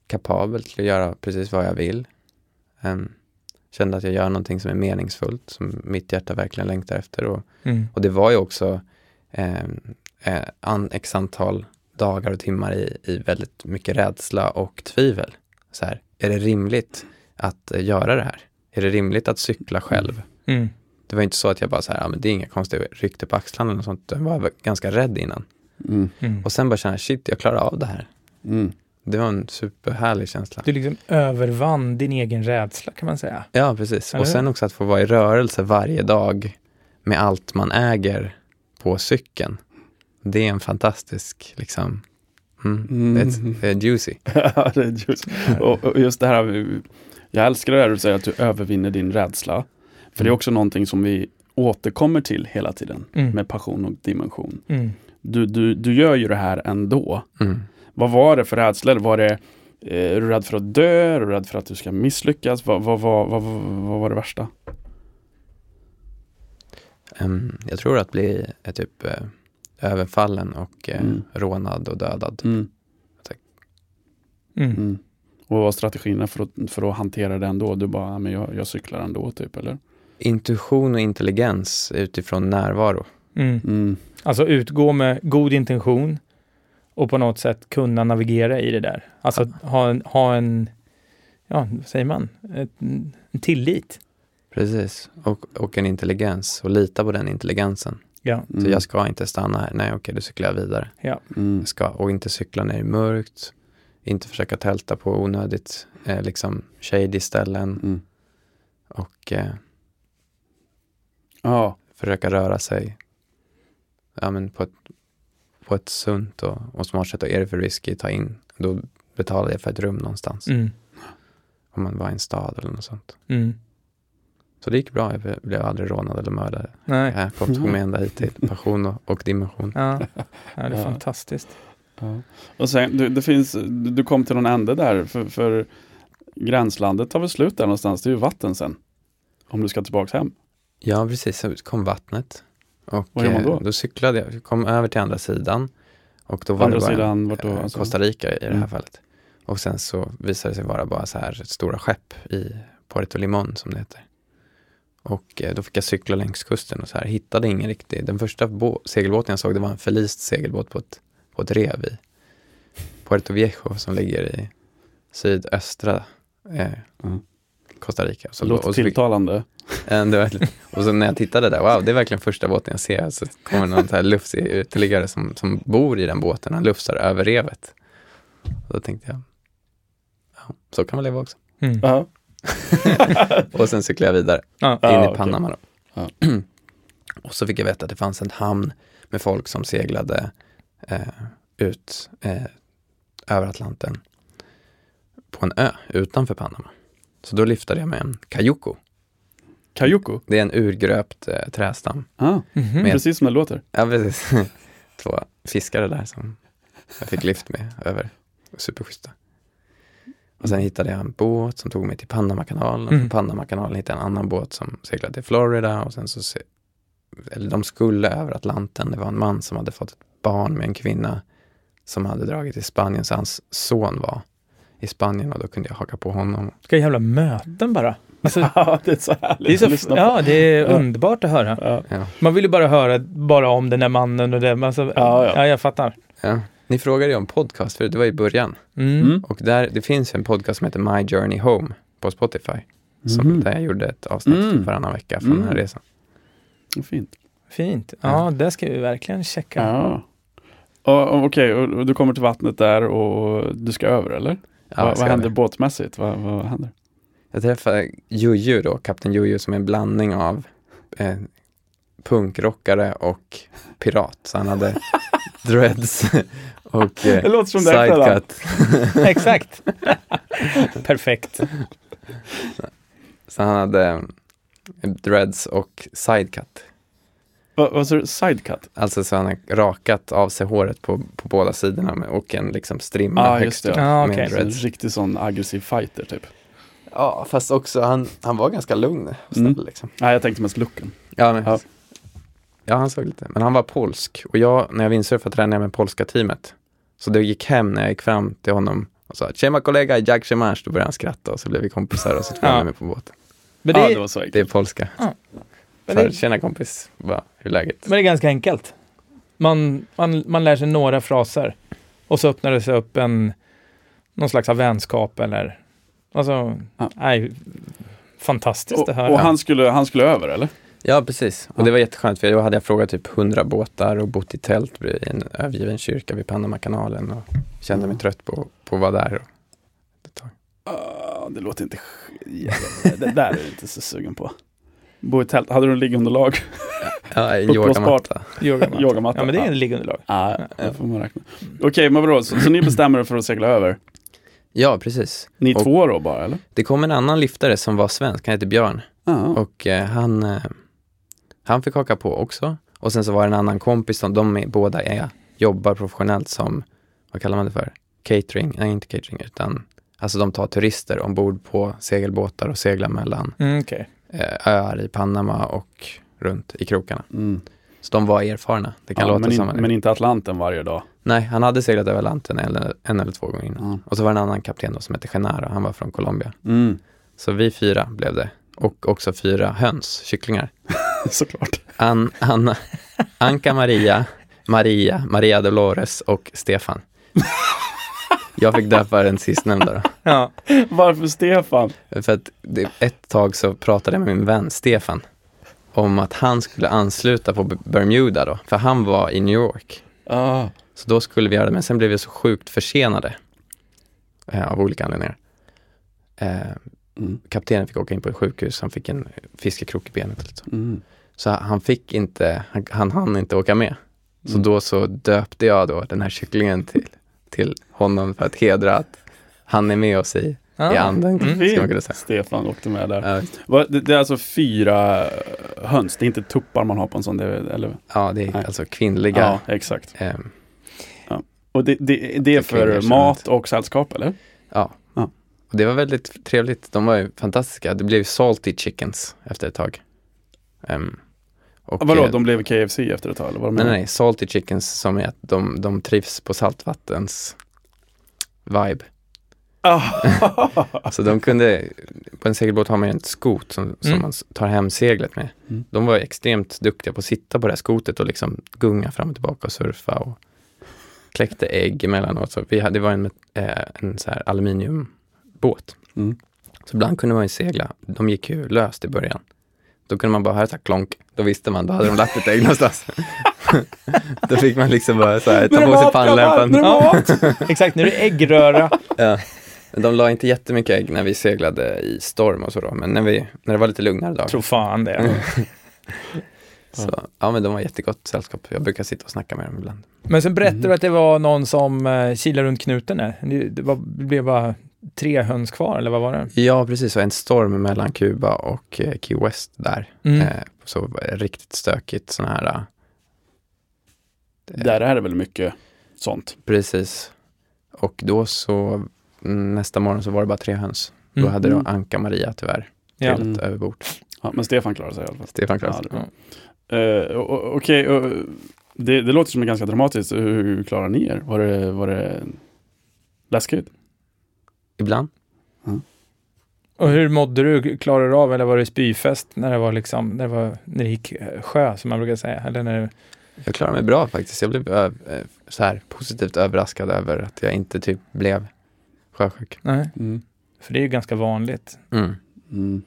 kapabel till att göra precis vad jag vill. Um, kände att jag gör någonting som är meningsfullt, som mitt hjärta verkligen längtar efter. Och, Mm. och det var ju också eh, an, x antal dagar och timmar i, i väldigt mycket rädsla och tvivel. Så här, är det rimligt att eh, göra det här? Är det rimligt att cykla själv? Mm. det var inte så att jag bara så här, ja men det är inga konstiga ryckte på axlarna eller sånt. Jag var ganska rädd innan. Mm. Mm. Och sen bara känna, shit, jag klarar av det här. Mm. Det var en superhärlig känsla. Du liksom övervann din egen rädsla kan man säga. Ja, precis. Eller Och sen också att få vara i rörelse varje dag med allt man äger på cykeln. Det är en fantastisk, liksom, mm, Mm. Det, är, [laughs] det är juicy. Ja, det är just, och, och just det här, jag älskar det här du säger att du övervinner din rädsla. För det är Mm. också någonting som vi återkommer till hela tiden Mm. med passion och dimension. Mm. Du, du, du gör ju det här ändå. Mm. Vad var det för rädslor? Var det, eh, är du rädd för att dö? Är du rädd för att du ska misslyckas? Vad, vad, vad, vad, vad, var det värsta? Ehm, jag tror att bli eh, typ eh, överfallen och eh, Mm. rånad och dödad. Mm. Mm. Mm. Och vad var strategierna för att, för att hantera det ändå? Du bara, "Ja, men jag, jag cyklar ändå typ eller? Intuition och intelligens utifrån närvaro. Mm. Mm. Alltså utgå med god intention och på något sätt kunna navigera i det där. Alltså ha en, ha en ja, vad säger man, Ett, en tillit. Precis. Och, och en intelligens och lita på den intelligensen. Ja. Mm. Så jag ska inte stanna här. Nej, okej, då cyklar jag vidare. Mm. Jag ska, och inte cykla när det är mörkt. Inte försöka tälta på onödigt eh, liksom shady ställen. Mm. Och eh, Ja, försöka röra sig ja, men på, ett, på ett sunt och, och smart sätt. Och är det för risky, ta in. Då betalar jag för ett rum någonstans. Mm. Om man var i en stad eller något sånt. Mm. Så det gick bra. Jag blev aldrig rånad eller mördad. Nej. Jag kom tog mig ända hit till [laughs] passion och, och dimension. Ja. ja, det är Ja. fantastiskt. Ja. Och sen, du, det finns, du kom till någon ände där, för, för gränslandet tar väl slut där någonstans, det är ju vatten sen. Om du ska tillbaks hem. Ja, precis. Så kom vattnet. Och Vad gör man då? eh, då cyklade jag. Kom över till andra sidan. Och då var andra det bara sidan, vart då? eh, Alltså? Costa Rica i det här Mm. fallet. Och sen så visade det sig vara bara så här stora skepp i Puerto Limon som det heter. Och eh, då fick jag cykla längs kusten och så här. Hittade ingen riktig. Den första bå- segelbåten jag såg det var en förlist segelbåt på ett, på ett rev i Puerto Viejo som ligger i sydöstra eh, Mm. Costa Rica. Så, Låter och så tilltalande. Det var verkligen, och så när jag tittade där, wow, det är verkligen första båten jag ser. Så kommer någon så här lufsig uteliggare som, som bor i den båten, han lufsar över revet. Och då tänkte jag, ja, så kan man leva också. Mm. Ja. [laughs] Och sen cyklade jag vidare Ja. in Ja, i. Panama. Då. Ja. [clears throat] och så fick jag veta att det fanns en hamn med folk som seglade eh, ut eh, över Atlanten på en ö utanför Panama. Så då lyftade jag med en kajoko. Kajoko? Det är en urgröpt eh, trästam. Ah, Mhm. Med- precis som det låter. Ja, precis. [laughs] Två fiskare där som jag fick lift med över. Superschyssta. Och sen hittade jag en båt som tog mig till Panamakanalen. Mm. från Panamakanalen hittade jag en annan båt som seglade till Florida. Och sen så, se, eller de skulle över Atlanten. Det var en man som hade fått ett barn med en kvinna som hade dragit till Spanien. Så hans son var i Spanien och då kunde jag haka på honom. Vilka jävla möten bara. Alltså, [laughs] Ja, det är så härligt det är att så, lyssna på. ja, det är Ja. underbart att höra. Ja. Man vill ju bara höra bara om den där mannen och det. Alltså, ja. ja, jag fattar. Ni frågade ju om podcast förut, det var i början. Mm. Mm. Och där, det finns en podcast som heter My Journey Home på Spotify. Som, Mhm. Där jag gjorde ett avsnitt Mm. varannan vecka från den här Mm. resan. Fint. Fint. Ja, det ska vi verkligen checka. Ja. Och, och, Okej, och, och du kommer till vattnet där och du ska över eller? Ja, vad vad händer över. båtmässigt? Vad, vad händer? Jag träffade Juju då, Kapten Juju, som är en blandning av eh, punkrockare och pirat. Så han hade [laughs] dreads och Det låter som sidecut. [laughs] Exakt. [laughs] Perfekt. Så han hade eh, dreads och sidecut. Vad, vad sa du? Sidecut? Alltså så han har rakat av sig håret på, på båda sidorna med, och en liksom strimma Ah, högst upp Ah, okej. Så En riktig sån aggressiv fighter typ. Ja, fast också han, han var ganska lugn och snäll Mm. liksom. Nej, jag tänkte mest looken. Ja, men, Ja. ja. han såg lite. Men han var polsk och jag, när jag windsurfade tränade jag med polska teamet. Så det gick hem när jag gick fram till honom och sa Tjema kollega, jag Szymansz. Då började han skratta och så blev vi kompisar och så tog Ja. han med på båten. Men Ja, det, det var så Det är polska. men För, det, Tjena kompis, Va, hur är läget? men det är ganska enkelt. Man, man, man lär sig några fraser och så öppnar det sig upp en någon slags av vänskap eller alltså, Ja. nej, fantastiskt Och, det här. och han, skulle, han skulle över eller? Ja, precis. Och Ja. det var jätteskönt för då hade jag frågat typ 100 båtar och bott i tält i en övergiven kyrka vid Panamakanalen och kände mig trött på, på att vara där. Och ett tag. Ah, det låter inte... Det där är jag inte så sugen på. Bo i tält. Hade du en liggunderlag? [laughs] Ja, en yogamatta. Yogamatta. Yogamatta. Ja, men det är Ja. en liggunderlag. Ah, det får man räkna. Okej, men vadå? Så, så ni bestämmer er för att segla över? Ja, precis. Ni Och- två då bara, eller? Det kom en annan liftare som var svensk, han heter Björn. Ah. Och eh, han, eh, han fick haka på också. Och sen så var det en annan kompis, som, de är, båda är, jobbar professionellt som, vad kallar man det för? Catering, nej inte catering utan, alltså de tar turister ombord på segelbåtar och seglar mellan Mm, Okej. eh, öar i Panama och runt i krokarna. Mm. Så de var erfarna. Det kan Ja, låta men, som in, en... men inte Atlanten varje dag. Nej, han hade seglat över Atlanten en, eller- en eller två gånger innan. Ja. Och så var det en annan kapten då som hette Genaro, han var från Colombia. Mm. Så vi fyra blev det. Och också fyra höns, kycklingar. [laughs] [laughs] Såklart. An, Anna, Anka Maria, Maria, Maria Dolores och Stefan. Jag fick döpa den sistnämnda då. Ja. Varför Stefan? För att det, ett tag så pratade jag med min vän Stefan om att han skulle ansluta på Bermuda då, för han var i New York. Ah. Så då skulle vi göra det, men sen blev vi så sjukt försenade eh, av olika anledningar. Eh, Mm. kaptenen fick åka in på ett sjukhus, han fick en fiskekrok i benet. Så. Mm. så han fick inte, han, han hann inte åka med. Så Mm. då så döpte jag då den här kycklingen till, till honom för att hedra att han är med oss i, Ah. i anden, Mm. Stefan åkte med där. Ja, Det, det är alltså fyra höns, det är inte tuppar man har på en sån, det är, eller? Ja, det är Nej. alltså kvinnliga. Ja, exakt. Eh, Och det, det, det är För mat och sällskap, eller? ja. Och det var väldigt trevligt. De var ju fantastiska. Det blev salty chickens efter ett tag. Ehm, och, Vadå, eh, de blev KFC efter ett tag, eller vad Nej, nej, salty chickens som är att de, de trivs på saltvattens vibe. Ah. [laughs] Så de kunde, på en segelbåt har man ju en skot som, som Mm. man tar hem seglet med. Mm. De var extremt duktiga på att sitta på det här skotet och liksom gunga fram och tillbaka och surfa och kläckte ägg emellanåt. Så vi hade, det var en, eh, en så här aluminiumbåt. Mm. Så ibland kunde man ju segla. De gick ju löst i början. Då kunde man bara höra så här klonk. Då visste man, då hade de lagt ett ägg någonstans. [laughs] då fick man liksom bara så här, ta på sig pannlampan. Ja, exakt, nu är det äggröra. Ja. Men De la inte jättemycket ägg när vi seglade i storm och så då, men när, vi, när det var lite lugnare dagar. Tror fan det. [laughs] Så, ja men de var jättegott sällskap. Jag brukar sitta och snacka med dem ibland. Men sen berättade Mm. du att det var någon som uh, kilade runt knuten det, var, det blev bara tre höns kvar, eller vad var det? Ja precis, och en storm mellan Kuba och eh, Key West där. Mm. Eh, så riktigt stökigt sån här. eh, Där är det väl mycket sånt. Precis. Och då så mm, nästa morgon så var det bara tre höns. Då Mm. hade då Mm. Anka Maria tyvärr Ja. trillat Mm. över bord. Ja, men Stefan klarar sig i alla fall. Stefan klarade Ja, sig. o- o- Okej, och det, det låter som ganska dramatiskt. Hur, hur klarar ni er? Var det, var det läskigt? Ibland. Och hur mådde du? Klarade du av, eller var det spyfest när det var liksom, när det, var, när det gick eh, sjö, som man brukar säga? Eller när det, Jag klarade mig bra faktiskt. Jag blev ö- eh, så här positivt överraskad över att jag inte typ blev sjösjuk. nej, Mm. för det är ju ganska vanligt. Mm.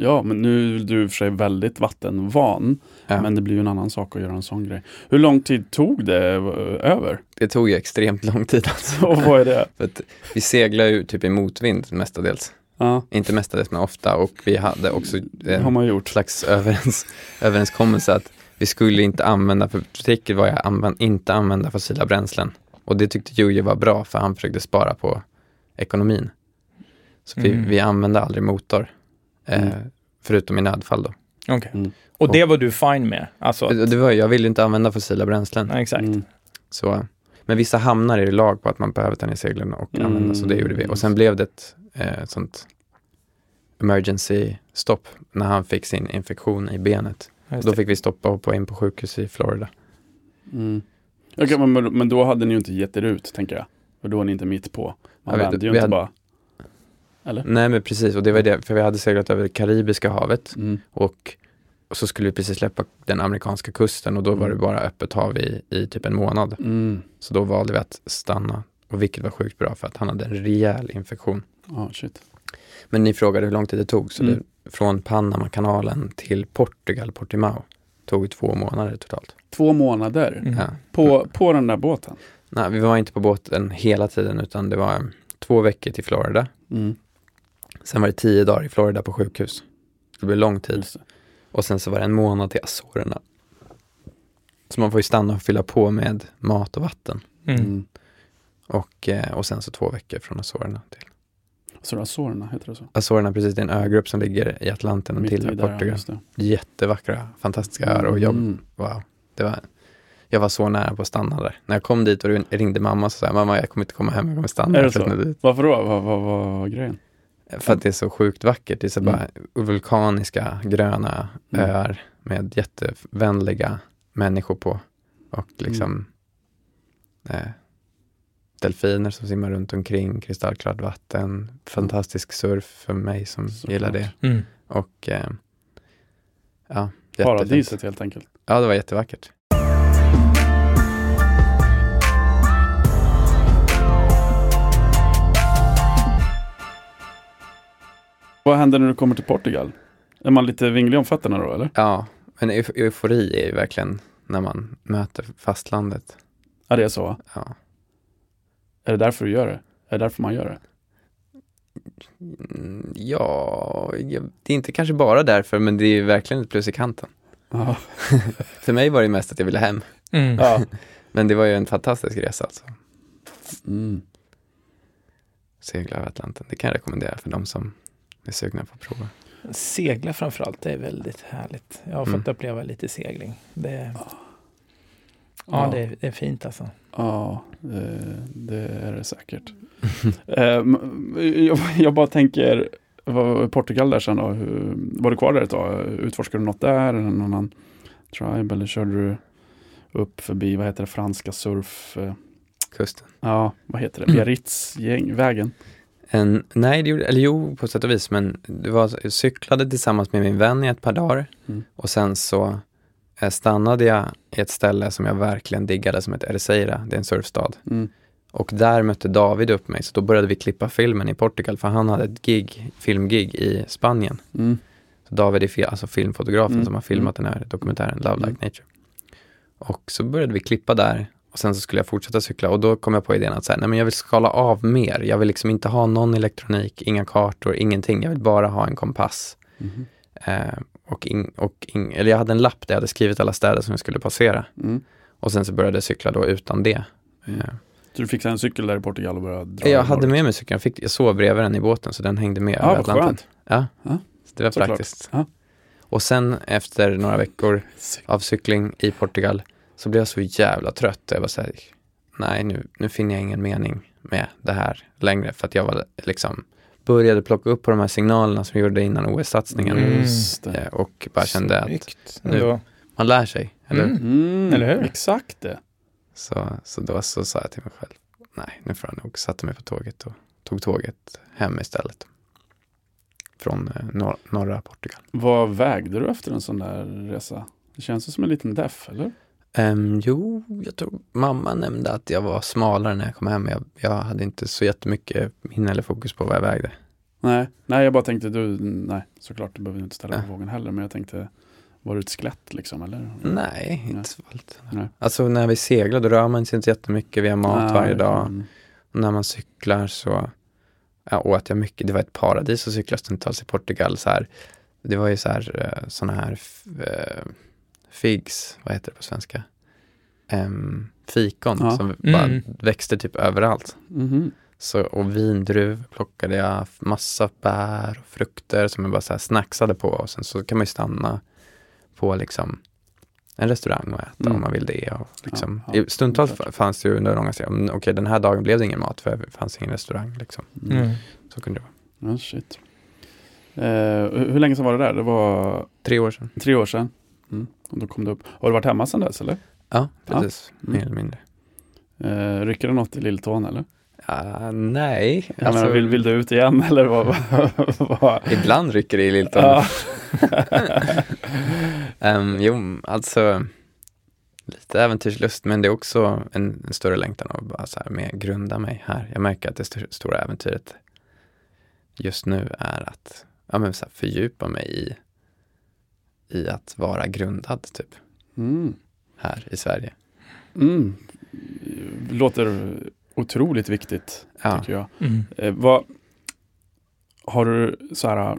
Ja, men nu är du i och för sig väldigt vattenvan. Ja. Men det blir ju en annan sak att göra en sån grej. Hur lång tid tog det eh, över? Det tog ju extremt lång tid alltså. [laughs] Och vad är det? För vi seglar ju typ i motvind mestadels. Ja, Inte mestadels men ofta och vi hade också det har en man gjort. slags överens, överenskommelse att vi skulle inte använda, för tricket var att använd, inte använda fossila bränslen. Och det tyckte Jujje var bra för han försökte spara på ekonomin. Så vi, Mm. vi använde aldrig motor. Eh, Mm. Förutom i nödfall då. Okej. Mm. Och det var du fine med? Alltså, Det, det var, jag ville inte använda fossila bränslen. ja, exakt. Mm. Så, men vissa hamnar är lag på att man behöver ta ner seglen och Mm. använda, så det gjorde vi. Och sen blev det ett eh, sånt emergency stopp när han fick sin infektion i benet. Då fick vi stoppa och hoppa in på sjukhus i Florida. Mm. Okej, men, men då hade ni ju inte gett er ut, tänker jag. För då är ni inte mitt på. Man Jag vet, ju vi inte hade- bara. Eller? Nej men precis, och det var det, för vi hade seglat över det Karibiska havet Mm. och, och så skulle vi precis släppa den amerikanska kusten och då var det Mm. bara öppet hav i, i typ en månad. Mm. Så då valde vi att stanna, och vilket var sjukt bra för att han hade en rejäl infektion. Ja, shit. Men ni frågade hur lång tid det tog, så Mm. det, från Panamakanalen till Portugal, Portimao, tog två månader totalt. Två månader Mm. Ja. på, på den där båten. Nej, vi var inte på båten hela tiden utan det var två veckor till Florida. Mm. Sen var det tio dagar i Florida på sjukhus. Det blev lång tid. Och sen så var det en månad till Azorerna. Så man får ju stanna och fylla på med mat och vatten. Mm. Mm. Och, eh, och sen så två veckor från Azorerna till. Så Azorerna, heter det så? Azorerna precis, det är en ögrupp som ligger i Atlanten och Mitt där, ja, Portugal. det. Jättevackra, fantastiska öar och jobb. Mm. Wow. Det var, jag var så nära på att stanna där. När jag kom dit och ringde mamma så sa jag, mamma jag kommer inte komma hem, jag kommer stanna. Är det så? dit." Varför då? Vad var grejen? För att det är så sjukt vackert. Det är så Mm. bara vulkaniska gröna Mm. öar med jättevänliga människor på. Och liksom eh, delfiner som simmar runt omkring, kristallklart vatten, fantastisk surf för mig som Såklart. gillar det. Mm. Och eh, ja. Paradiset helt enkelt. Ja, det var jättevackert. Vad händer när du kommer till Portugal? Är man lite vinglig om fötterna då eller? Ja, men euf- eufori är ju verkligen när man möter fastlandet. Ja det är så. Ja. Är det därför du gör det? Är det därför man gör det? Mm, Ja, det är inte kanske bara därför, men det är verkligen ett plus i kanten. Ja. [laughs] För mig var det mest att jag ville hem, Mm. ja. [laughs] men det var ju en fantastisk resa alltså. Mm. Segla över Atlanten, det kan jag rekommendera för de som är sugna på att prova. Segla framförallt, det är väldigt härligt. Jag har Mm. fått uppleva lite segling. Det, ja, Ja. Det, är, det är fint alltså. Ja, det, det är det säkert. [laughs] Ehm, jag, jag bara tänker, Portugal där sen då? Hur, var du kvar där ett tag? Utforskade du något där? Eller någon annan tribe? Eller körde du upp förbi, vad heter det, franska surf... eh, Kusten. Ja, vad heter det? Biarritz-gäng, vägen? En, nej, det gjorde, eller jo, på sätt och vis, men det var, jag cyklade tillsammans med min vän i ett par dagar Mm. och sen så eh, stannade jag i ett ställe som jag verkligen diggade som heter Erceira, det är en surfstad. Mm. Och där mötte David upp mig, så då började vi klippa filmen i Portugal, för han hade ett gig, filmgig i Spanien. Mm. Så David är alltså filmfotografen Mm, som har filmat den här dokumentären Love Mm. Like Nature. Och så började vi klippa där sen så skulle jag fortsätta cykla och då kom jag på idén att säga, nej men jag vill skala av mer. Jag vill liksom inte ha någon elektronik, inga kartor, ingenting. Jag vill bara ha en kompass. Mhm. Eh, och in, och in, eller jag hade en lapp där jag hade skrivit alla städer som jag skulle passera. Mm. Och sen så började jag cykla då utan det. Mm. Eh, Så du fixade en cykel där i Portugal och började dra jag hade med mig cykeln, jag, fick, jag sov bredvid den i båten så den hängde med Ja, över Atlanten. skönt. Ja, så det var praktiskt. Ja. Och sen efter några veckor [laughs] av cykling i Portugal så blev jag så jävla trött. Jag var så här, nej nu, nu finner jag ingen mening med det här längre för att jag var liksom började plocka upp på de här signalerna som vi gjorde innan OS-satsningen Mm. Just det. Eh, och bara kände att Snyggt. nu- Ändå. man lär sig, eller Mm. Mm, Eller hur? Exakt det. så, så då så sa jag till mig själv, nej nu får jag nog, satte mig på tåget och tog tåget hem istället. Från eh, nor- norra Portugal. Vad vägde du efter en sån där resa? Det känns ju som en liten deff, eller? Ehm, jo, jag tror mamma nämnde att jag var smalare när jag kom hem. Jag, jag hade inte så jättemycket minne eller fokus på vad jag vägde. Nej, nej jag bara tänkte du, nej såklart du behöver inte ställa Nej. på frågan heller, men jag tänkte, var du ett skelett liksom eller? Nej, Nej. inte så farligt. Nej. Alltså när vi seglar då rör man sig inte jättemycket. Vi har mat Nej, varje dag. mm. När man cyklar så ja, åt jag mycket. Det var ett paradis att cykla stundtals i Portugal. Så här. Det var ju så här, sådana här f- eh, figs, vad heter det på svenska? Um, fikon Ja. som bara Mm. växte typ överallt. Mhm. Så, och vindruv plockade jag, massa bär och frukter som jag bara så här snacksade på. Och sen så kan man ju stanna på liksom en restaurang och äta Mm. om man vill det. Och liksom. Ja, ja, I Stundtals fanns det ju under långa mm, okej den här dagen blev det ingen mat för det fanns ingen restaurang. Liksom. Mm. Mm. Så kunde det vara. Ja, shit. Eh, hur hur länge sedan var det där? Det var Tre år sedan. tre år sedan. Mm. Och då kom du upp. Har du varit hemma sedan dess eller? Ja, Ja. precis. Mm. Mer eller mindre. Eh, rycker det något i lilltån eller? Ja, nej, Jag alltså, menar, vill, vill du ut igen [laughs] eller vad? vad- ibland rycker det i lilltån. Ja. [laughs] Ehm, jo, alltså lite äventyrslust, men det är också en, en större längtan att bara så här mer grunda mig här. Jag märker att det st- stora äventyret just nu är att ja, men så här, fördjupa mig i, i att vara grundad typ Mm. här i Sverige. Mm. Låter otroligt viktigt, Ja. tycker jag. Mm. Eh, vad, har du så här,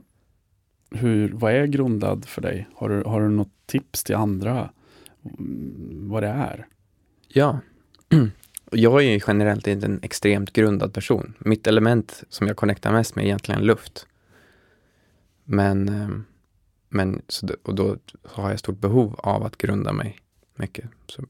hur, vad är grundad för dig? Har du, har du något tips till andra mm, vad det är? Ja. [clears throat] Jag är ju generellt inte en extremt grundad person. Mitt element som jag connectar mest med är egentligen luft. Men, ehm, men så då, och då har jag stort behov av att grunda mig mycket. Så.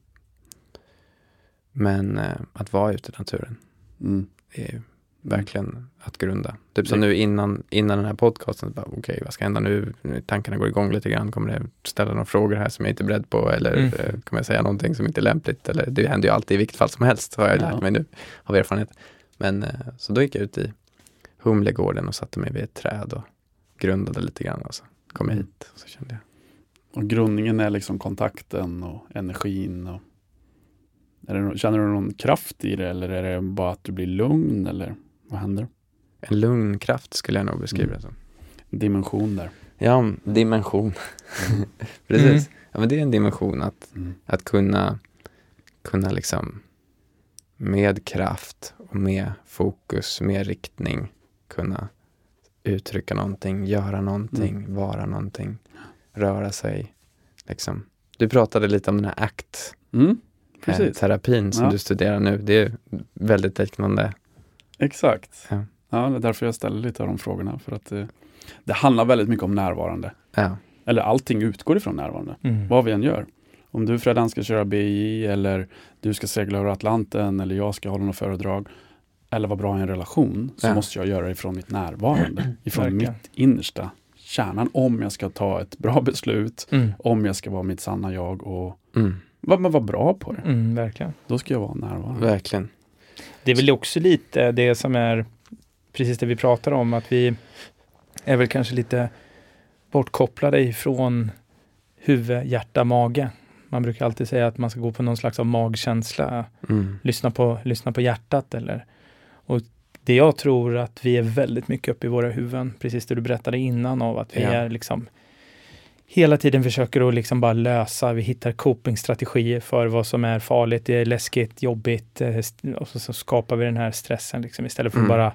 Men eh, att vara ute i naturen Mm. är ju verkligen att grunda. Typ som nu innan, innan den här podcasten, okej vad ska hända nu? Tankarna går igång lite grann, kommer det ställa några frågor här som jag inte är beredd på eller Mm. eh, kommer jag säga någonting som inte är lämpligt? Eller det händer ju alltid i vilket fall som helst, har jag Ja. lärt mig nu av erfarenhet. Men eh, så då gick jag ut i Humlegården och satte mig vid ett träd och grundade lite grann och så kom jag Mm. hit och så kände jag. Och grundningen är liksom kontakten och energin. Och, är det, känner du någon kraft i det eller är det bara att du blir lugn eller vad händer? En lugn kraft skulle jag nog beskriva Mm. det som. Dimension där. Ja, dimension. [laughs] Mm. Precis. Ja, men det är en dimension att Mm. Att kunna, kunna liksom med kraft och med fokus, med riktning kunna uttrycka någonting, göra någonting, Mm. vara någonting, röra sig. Liksom. Du pratade lite om den här ACT, Mm. eh, terapin som Ja. du studerar nu. Det är väldigt liknande. exakt. Ja. Ja, det är därför jag ställer lite av de frågorna. För att det, det handlar väldigt mycket om närvarande. Ja, Eller allting utgår ifrån närvarande. Mm. Vad vi än gör. Om du Fredan ska köra BI eller du ska segla över Atlanten eller jag ska hålla något föredrag eller vara bra i en relation så Ja. måste jag göra det ifrån mitt närvarande. [clears throat] Ifrån Verkligen. mitt innersta. Kärnan om jag ska ta ett bra beslut, Mm. om jag ska vara mitt sanna jag och mm, vara vara bra på det. Mm, verkligen. Då ska jag vara närvarande. verkligen. Det är väl också lite det som är precis det vi pratar om, att vi är väl kanske lite bortkopplade ifrån huvud, hjärta, mage. Man brukar alltid säga att man ska gå på någon slags av magkänsla, Mm, lyssna på, lyssna på hjärtat eller och det jag tror att vi är väldigt mycket uppe i våra huvuden, precis det du berättade innan av att vi Ja. är liksom hela tiden försöker att liksom bara lösa, vi hittar copingstrategier för vad som är farligt, det är läskigt, jobbigt eh, och så, så skapar vi den här stressen liksom istället för Mm. att bara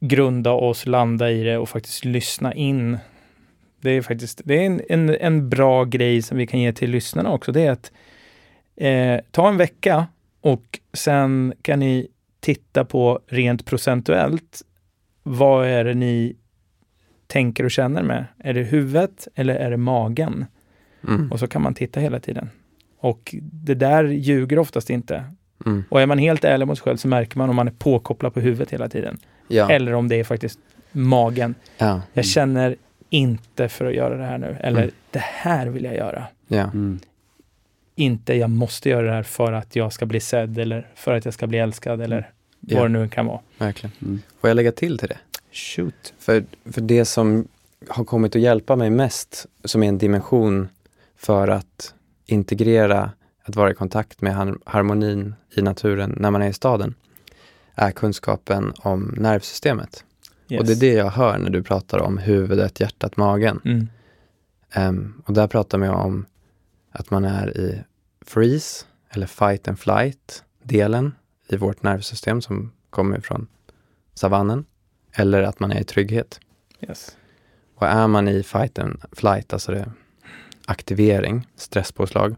grunda oss, landa i det och faktiskt lyssna in. Det är faktiskt det är en, en, en bra grej som vi kan ge till lyssnarna också. Det är att eh, ta en vecka och sen kan ni titta på rent procentuellt. Vad är det ni tänker och känner med? Är det huvudet eller är det magen? mm, Och så kan man titta hela tiden. Och det där ljuger oftast inte. mm. Och är man helt ärlig mot sig själv så märker man om man är påkopplad på huvudet hela tiden. Ja, Eller om det är faktiskt magen. ja, Mm. Jag känner inte för att göra det här nu. Eller Mm. det här vill jag göra. ja. Mm. Inte jag måste göra det här för att jag ska bli sedd eller för att jag ska bli älskad eller Ja. vad det nu kan vara. verkligen. Mm. Får jag lägga till till det? Shoot. För, för det som har kommit att hjälpa mig mest, som är en dimension för att integrera, att vara i kontakt med har- harmonin i naturen när man är i staden, är kunskapen om nervsystemet. Yes. Och det är det jag hör när du pratar om huvudet, hjärtat, magen. Mm. Ehm, och där pratar man om att man är i freeze, eller fight and flight delen i vårt nervsystem som kommer från savannen. Eller att man är i trygghet. Yes. Och är man i fight and flight, alltså det aktivering, stresspåslag,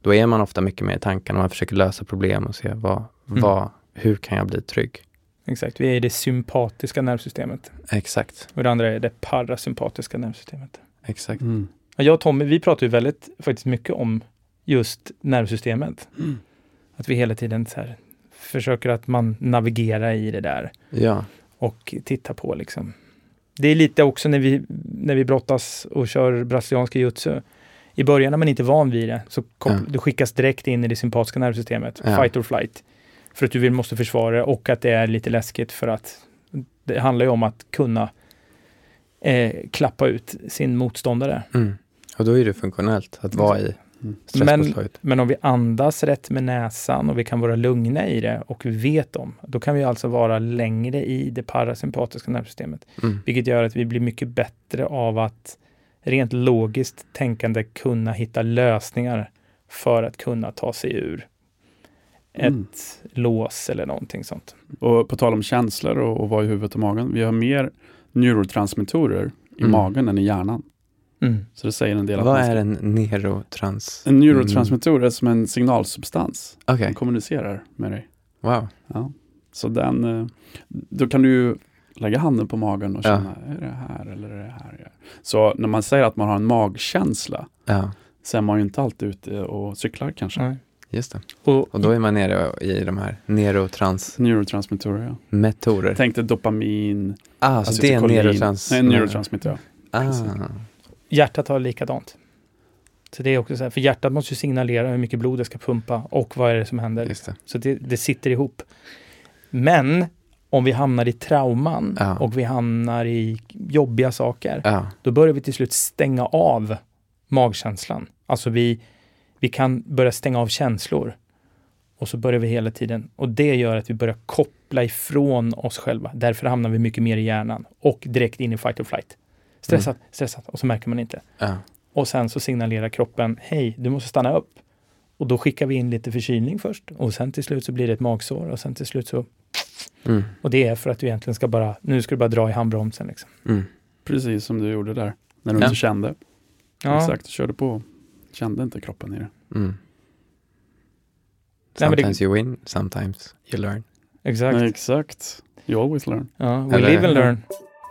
då är man ofta mycket mer i tankarna. Man försöker lösa problem och se vad, Mm. vad, hur kan jag bli trygg? Exakt, vi är i det sympatiska nervsystemet. Exakt, Och det andra är det parasympatiska nervsystemet. exakt. Mm. Jag och Tommy, vi pratar ju väldigt faktiskt mycket om just nervsystemet. Mm. Att vi hela tiden så här, försöker att man navigerar i det där Ja, och tittar på liksom. Det är lite också när vi, när vi brottas och kör brasilianska jutsu. I början när man inte är van vid det, så Ja. du skickas direkt in i det sympatiska nervsystemet, Ja. fight or flight. För att du vill, måste försvara det och att det är lite läskigt för att det handlar ju om att kunna eh, klappa ut sin motståndare. mm. och då är det funktionellt att vara i Mm. Stresspåslaget. Men om vi andas rätt med näsan och vi kan vara lugna i det och vi vet om, då kan vi alltså vara längre i det parasympatiska nervsystemet. Mm. Vilket gör att vi blir mycket bättre av att rent logiskt tänkande kunna hitta lösningar för att kunna ta sig ur ett Mm. lås eller någonting sånt. Och på tal om känslor och, och vara i huvudet och magen. Vi har mer neurotransmittorer i Mm. magen än i hjärnan. Mm. Så det säger en del. Vad är en neurotrans? En neurotransmitter är som en signalsubstans. Okej, Den kommunicerar med dig. wow. Ja. Så den, eh, då kan du ju lägga handen på magen och Ja. känna, är det här eller är det här? Så när man säger att man har en magkänsla Ja, så är man ju inte alltid ute och cyklar kanske. Nej. just det. Och, Och då är man nere i de här neurotransmittorer. Neurotransmittorer, ja. Tänk dig dopamin, Ah, så det är neurotrans... Nej, neurotransmitter, ja. Ah, hjärtat har likadant. Så det är också så här, för hjärtat måste ju signalera hur mycket blod det ska pumpa och vad är det som händer. det. Så det, det sitter ihop. Men om vi hamnar i trauman Ja. och vi hamnar i jobbiga saker, Ja, då börjar vi till slut stänga av magkänslan. Alltså vi, vi kan börja stänga av känslor. Och så börjar vi hela tiden, och det gör att vi börjar koppla ifrån oss själva. Därför hamnar vi mycket mer i hjärnan och direkt in i fight or flight. Stressat, stressat, och så märker man inte. ja. Och sen så signalerar kroppen, hej, du måste stanna upp. Och då skickar vi in lite förkylning först och sen till slut så blir det ett magsår och sen till slut så... Mm. Och det är för att du egentligen ska bara, nu ska du bara dra i handbromsen liksom. Mm. Precis som du gjorde där. När du Ja. inte kände. Ja, Exakt, körde på. Kände inte kroppen i det. Mm. Nej, men det- Sometimes you win, sometimes you learn. exakt. Nej, exakt. You always learn. Ja, we Eller- live and learn.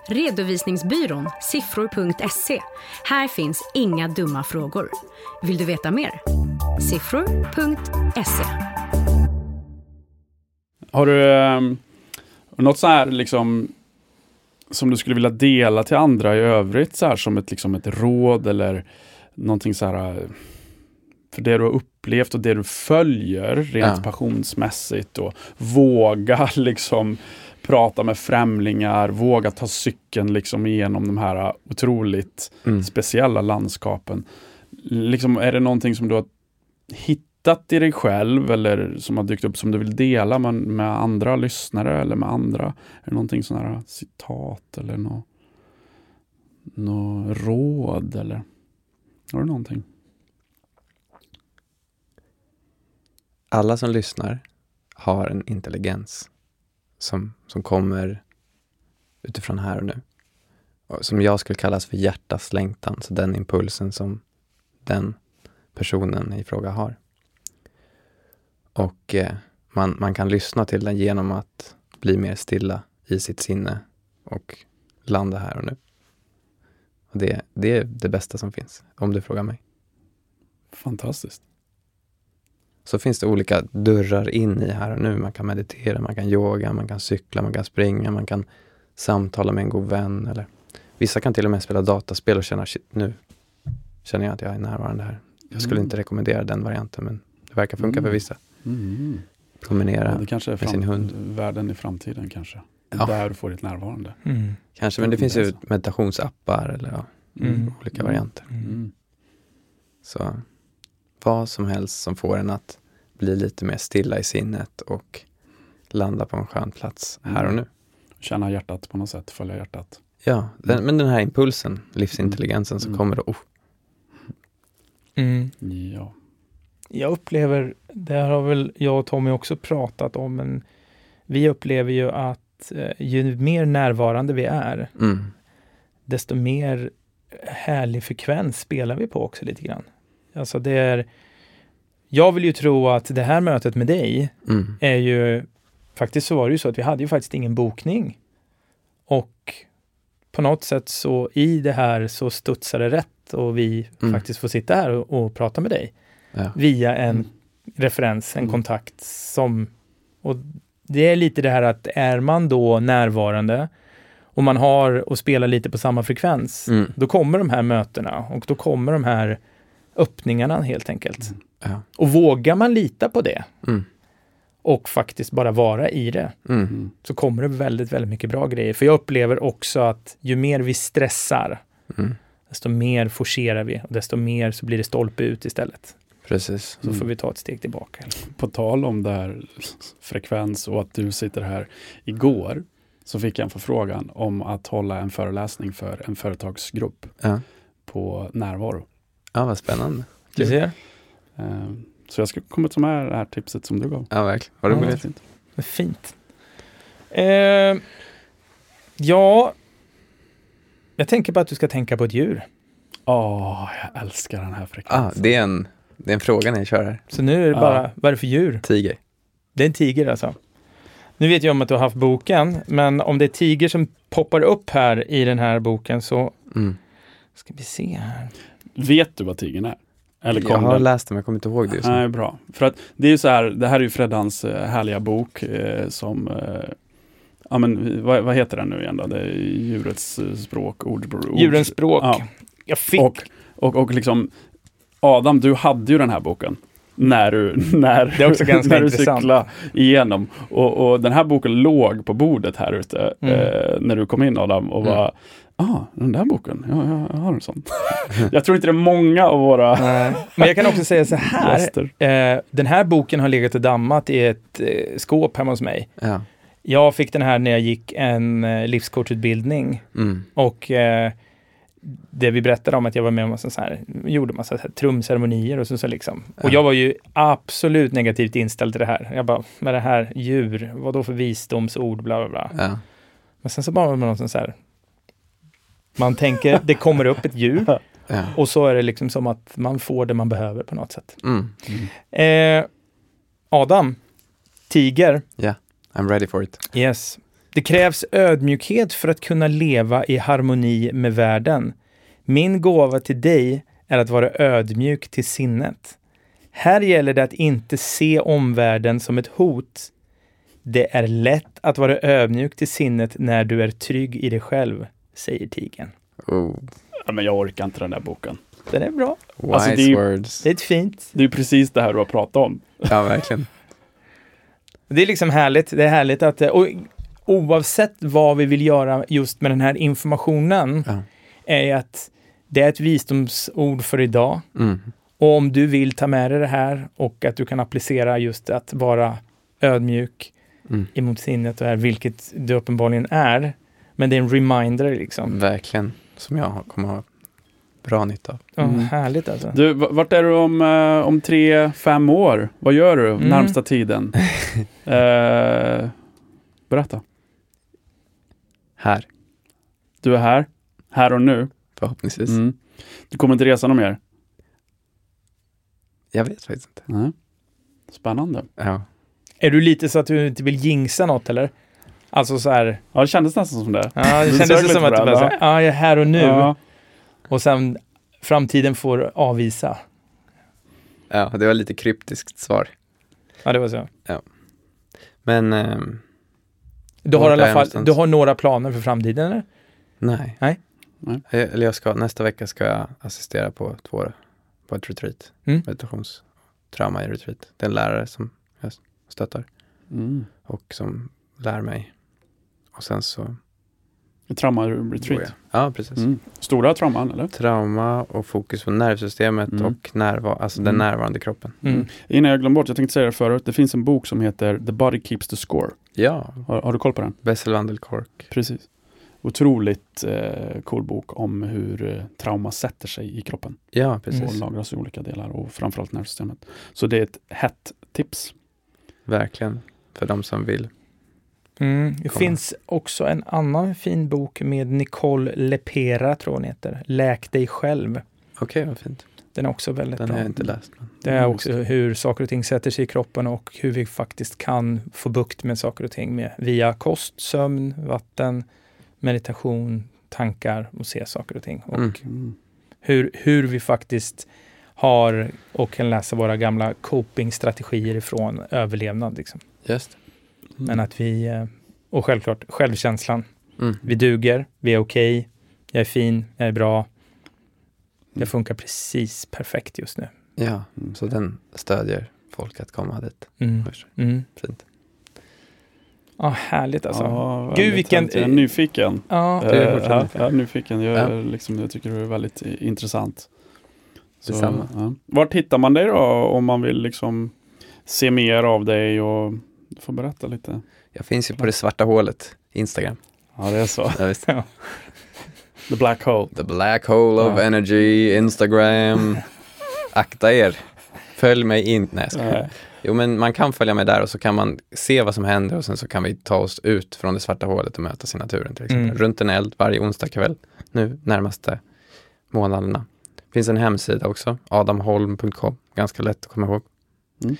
Redovisningsbyrån Siffror.se. Här finns inga dumma frågor. Vill du veta mer? Siffror.se. Har du um, något så här liksom som du skulle vilja dela till andra i övrigt så här som ett, liksom ett råd eller någonting så här eh, för det du har upplevt och det du följer rent Ja. passionsmässigt och våga [laughs] liksom prata med främlingar, våga ta cykeln liksom igenom de här otroligt Mm. speciella landskapen. Liksom, är det någonting som du har hittat i dig själv eller som har dykt upp som du vill dela med, med andra lyssnare eller med andra? Är det någonting sån här citat eller något nå råd eller har du någonting? Alla som lyssnar har en intelligens som, som kommer utifrån här och nu. Som jag skulle kallas för hjärtas längtan, så den impulsen som den personen i fråga har. Och eh, man, man kan lyssna till den genom att bli mer stilla i sitt sinne och landa här och nu. Och det, det är det bästa som finns, om du frågar mig. Fantastiskt. Så finns det olika dörrar in i här och nu. Man kan meditera, man kan yoga, man kan cykla, man kan springa, man kan samtala med en god vän. Eller vissa kan till och med spela dataspel och känna, shit, nu känner jag att jag är närvarande här. Jag skulle Mm. inte rekommendera den varianten, men det verkar funka Mm. för vissa. Mm. Promenera, Ja, det kanske är med sin hund. världen i framtiden kanske. Ja. Där du får ditt närvarande. Mm. kanske, men det finns ju Alltså. meditationsappar eller ja, Mm. olika varianter. Mm. Mm. Så vad som helst som får en att bli lite mer stilla i sinnet och landa på en skön plats här och nu. Känna hjärtat på något sätt, följa hjärtat. Ja, den, men den här impulsen, livsintelligensen som Mm. kommer då. Oh, Mm. Ja. Jag upplever, det här har väl jag och Tommy också pratat om, men vi upplever ju att eh, ju mer närvarande vi är, mm, desto mer härlig frekvens spelar vi på också lite grann. Alltså det är, jag vill ju tro att det här mötet med dig mm, är ju, faktiskt så var det ju så att vi hade ju faktiskt ingen bokning. Och på något sätt så i det här så studsar det rätt och vi Mm. faktiskt får sitta här och, och prata med dig ja. via en Mm. referens, en Mm. kontakt som... Och det är lite det här att är man då närvarande och man har och spelar lite på samma frekvens, Mm, då kommer de här mötena och då kommer de här öppningarna helt enkelt. Mm. ja. Och vågar man lita på det Mm, och faktiskt bara vara i det, mm, Mm. så kommer det väldigt, väldigt mycket bra grejer. För jag upplever också att ju mer vi stressar, mm. desto mer forcerar vi och desto mer så blir det stolpe ut istället. Precis. Så Mm. får vi ta ett steg tillbaka. På tal om det här frekvens och att du sitter här. Igår så fick jag en förfrågan om att hålla en föreläsning för en företagsgrupp Ja. på närvaro. Ja, vad spännande. Du ser? Eh, Så jag ska komma ta med det här tipset som du gav. Ja, verkligen. Vad Ja. roligt. Fint. Fint. Eh, ja, jag tänker på att du ska tänka på ett djur. Åh, jag älskar den här Ah, frekvensen. det, är en, det är en fråga när jag kör här. Så nu är det Ja. bara, vad är det för djur? Tiger. Det är en tiger alltså. Nu vet jag om att du har haft boken, men om det är tiger som poppar upp här i den här boken så Mm. ska vi se här. Vet du vad tigern är? Eller Jag kom har den? läst den, men jag kommer inte ihåg det just. Nej, bra. För att det är ju så här, det här är ju Freddans eh, härliga bok eh, som eh, Ja men vad, vad heter den nu igen då? Det är djurets eh, språk, ord, ord. Djurens språk. Ja. Jag fick. Och, och, och liksom Adam, du hade ju den här boken när du, [laughs] när, Det är också ganska när du cyklade igenom. Och, och den här boken låg på bordet här ute Mm. eh, när du kom in Adam och Mm. Ah, den där boken, ja, ja, jag har en sån. [laughs] jag tror inte det är många av våra. Men jag kan också säga så här. Eh, den här boken har legat och dammat i ett eh, skåp hemma hos mig. Ja. Jag fick den här när jag gick en eh, livscoachutbildning Mm. och eh, det vi berättade om att jag var med om massa så här, gjorde massa så här trumceremonier och så, så liksom. Och Ja. jag var ju absolut negativt inställd till det här. Jag bara, med det här djur, vad då för visdomsord, bla bla bla. Ja. Men sen så bara var man någon så här, man tänker, det kommer upp ett djur [laughs] Ja. och så är det liksom som att man får det man behöver på något sätt. Mm. Eh, Adam, tiger, I'm ready for it. Yes. Det krävs ödmjukhet för att kunna leva i harmoni med världen. Min gåva till dig är att vara ödmjuk till sinnet. Här gäller det att inte se omvärlden som ett hot. Det är lätt att vara ödmjuk till sinnet när du är trygg i dig själv, säger tigern. Oh. Ja, men jag orkar inte den där boken. Den är bra. Wise Alltså, det är ju- words. Det är ett fint. Det är precis det här du har pratat om. Ja, verkligen. Det är liksom härligt. Det är härligt att, och oavsett vad vi vill göra just med den här informationen, Ja. är att det är ett visdomsord för idag. Mm. Och om du vill ta med dig det här och att du kan applicera just att vara ödmjuk Mm. emot sinnet och är, vilket du uppenbarligen är. Men det är en reminder liksom. Verkligen. Som jag kommer ha bra nytta av. Ja, Mm. Härligt alltså. Du, vart är du om, eh, om tre, fem år? Vad gör du Mm. närmsta tiden? [laughs] eh, berätta. Här, Du är här, här och nu. förhoppningsvis. Mm. Du kommer inte resa någon mer? Jag vet faktiskt inte. Nej. Spännande. Ja. Är du lite så att du inte vill jinxa något eller? Alltså så här, Ja, det kändes nästan som det. ja, det kändes det som att du bara, ja. här, ja, jag är här och nu. Ja. Och sen framtiden får avvisa. ja, det var lite kryptiskt svar. Ja, det var så. Men ehm, Du har i alla fall, du har några planer för framtiden eller? nej. Nej. Nej. Jag, eller jag ska, nästa vecka ska jag assistera på två, på ett retreat. Mm. Meditations trauma i retreat. Det är en lärare som jag stöttar Mm. och som lär mig. Och sen så Trauma retreat. Ja, precis. Mm. Stora trauman, eller? Trauma och fokus på nervsystemet Mm. och närva alltså den Mm. närvarande kroppen. Mm. Innan jag glömmer bort, jag tänkte säga det förut. Det finns en bok som heter The Body Keeps the Score. Ja, Har, har du koll på den? Bessel van der Kolk. Precis. Otroligt eh, cool bok om hur eh, trauma sätter sig i kroppen Ja, och precis. lagras i olika delar och framförallt nervsystemet. Så det är ett hett tips. Verkligen. För de som vill. Mm. Det finns också en annan fin bok med Nicole Lepera, tror hon heter. Läk dig själv. Okej, vad fint. Den är också väldigt Den bra. har jag inte läst. Men. Det är Mm, också hur saker och ting sätter sig i kroppen och hur vi faktiskt kan få bukt med saker och ting med, via kost, sömn, vatten, meditation, tankar och se saker och ting. Och. Mm. hur, hur vi faktiskt har och kan läsa våra gamla copingstrategier ifrån överlevnad. Liksom. Just Men att vi, eh, och självklart självkänslan. mm. Vi duger, vi är okej, jag är fin, jag är bra. Det Mm. funkar precis perfekt just nu. Ja, Mm. så den stödjer folk att komma dit. Mm. Mm. Fint. Ja, härligt alltså. Ja, Gud, vilken-. Jag är nyfiken. Ja, Du är Eh, ja, nyfiken. Jag, Ja. är liksom, jag tycker det är väldigt intressant. Så, Detsamma. ja. Vart hittar man dig då om man vill liksom se mer av dig och du får berätta lite. Jag finns ju på det svarta hålet, Instagram. Ja, det är så. Ja. The Black Hole. The black hole of Ja. energy, Instagram. Akta er. Följ mig in. Nej, jag. Nej. Jo, men man kan följa med där och så kan man se vad som händer och sen så kan vi ta oss ut från det svarta hålet och mötas i naturen till exempel. Mm. Runt en eld varje onsdag kväll nu närmaste månaderna. finns en hemsida också, adamholm.com. Ganska lätt att komma ihåg. Mm.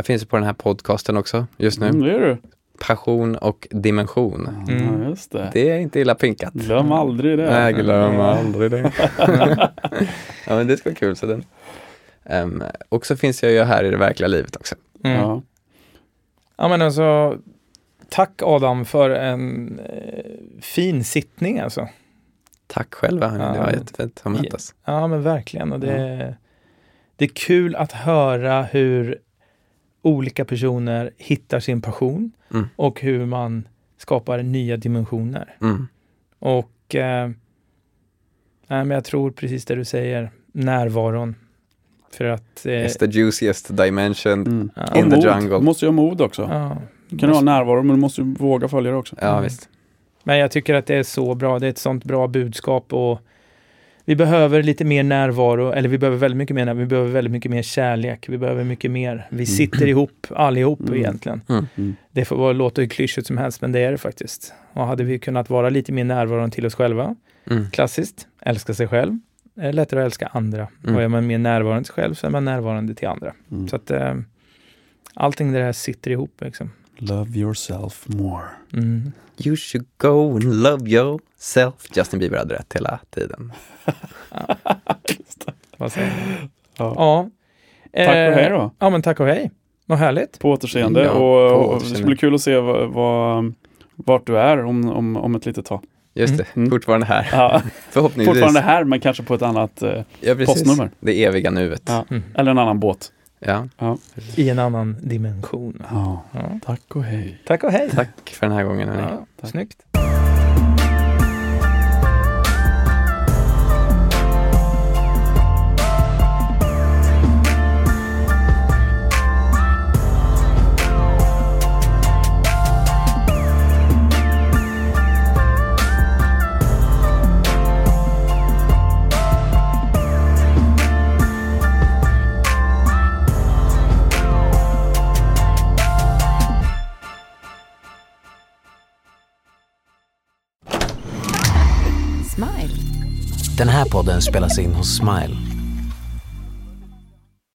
Jag finns på den här podcasten också just nu. Mm, det är du. Passion och dimension. Mm. Ja, just det. Det är inte illa pinkat. Glöm aldrig det. Nej, glöm aldrig det. [laughs] ja, men det ska vara kul. Så den. Um, och så finns jag ju här i det verkliga livet också. Mm. Ja. Ja men alltså, tack Adam för en eh, fin sittning alltså. Tack själva, hörni. det Ja. var jättefint att mötas. Ja men verkligen. Och det, det är kul att höra hur olika personer hittar sin passion Mm. och hur man skapar nya dimensioner. Mm. Och eh, nej, men jag tror precis det du säger, närvaron. För att... Eh, It's the juiciest dimension. Mm. ja, Och In the mod. jungle. Du måste ju ha mod också. ja, Du kan ju ha närvaro men du måste ju våga följa det också. Ja, Mm. visst. Men jag tycker att det är så bra. Det är ett sånt bra budskap och vi behöver lite mer närvaro, eller vi behöver väldigt mycket mer, vi behöver väldigt mycket mer kärlek. Vi behöver mycket mer. Vi sitter ihop allihop Mm. egentligen. Mm. Det får vara, låta hur klyschigt som helst, men det är det faktiskt. Och hade vi kunnat vara lite mer närvarande till oss själva, Mm. klassiskt, älska sig själv, är lättare att älska andra. Mm. Och är man mer närvarande till sig själv så är man närvarande till andra. Mm. Så att eh, allting det här sitter ihop liksom. Love yourself more. Mm. You should go and love yourself. Justin Bieber hade rätt hela tiden. Vad säger du? Ja. Ja. Tack och Eh, hej då. Ja, men tack och hej. Vad härligt. På återseende. Ja, och, på och det återseende. ska bli kul att se vad, vad, vart du är om, om, om ett litet tag. Just det, Mm. fortfarande här. Ja, Förhoppningsvis. fortfarande här men kanske på ett annat, eh, ja, postnummer. Det eviga nuet. Ja. Mm. eller en annan båt. Ja. I en annan dimension. Ja. Ja. Tack och hej. Tack och hej. Tack för den här gången. hörni. Ja, Tack. snyggt. Den här podden spelas in hos Smile.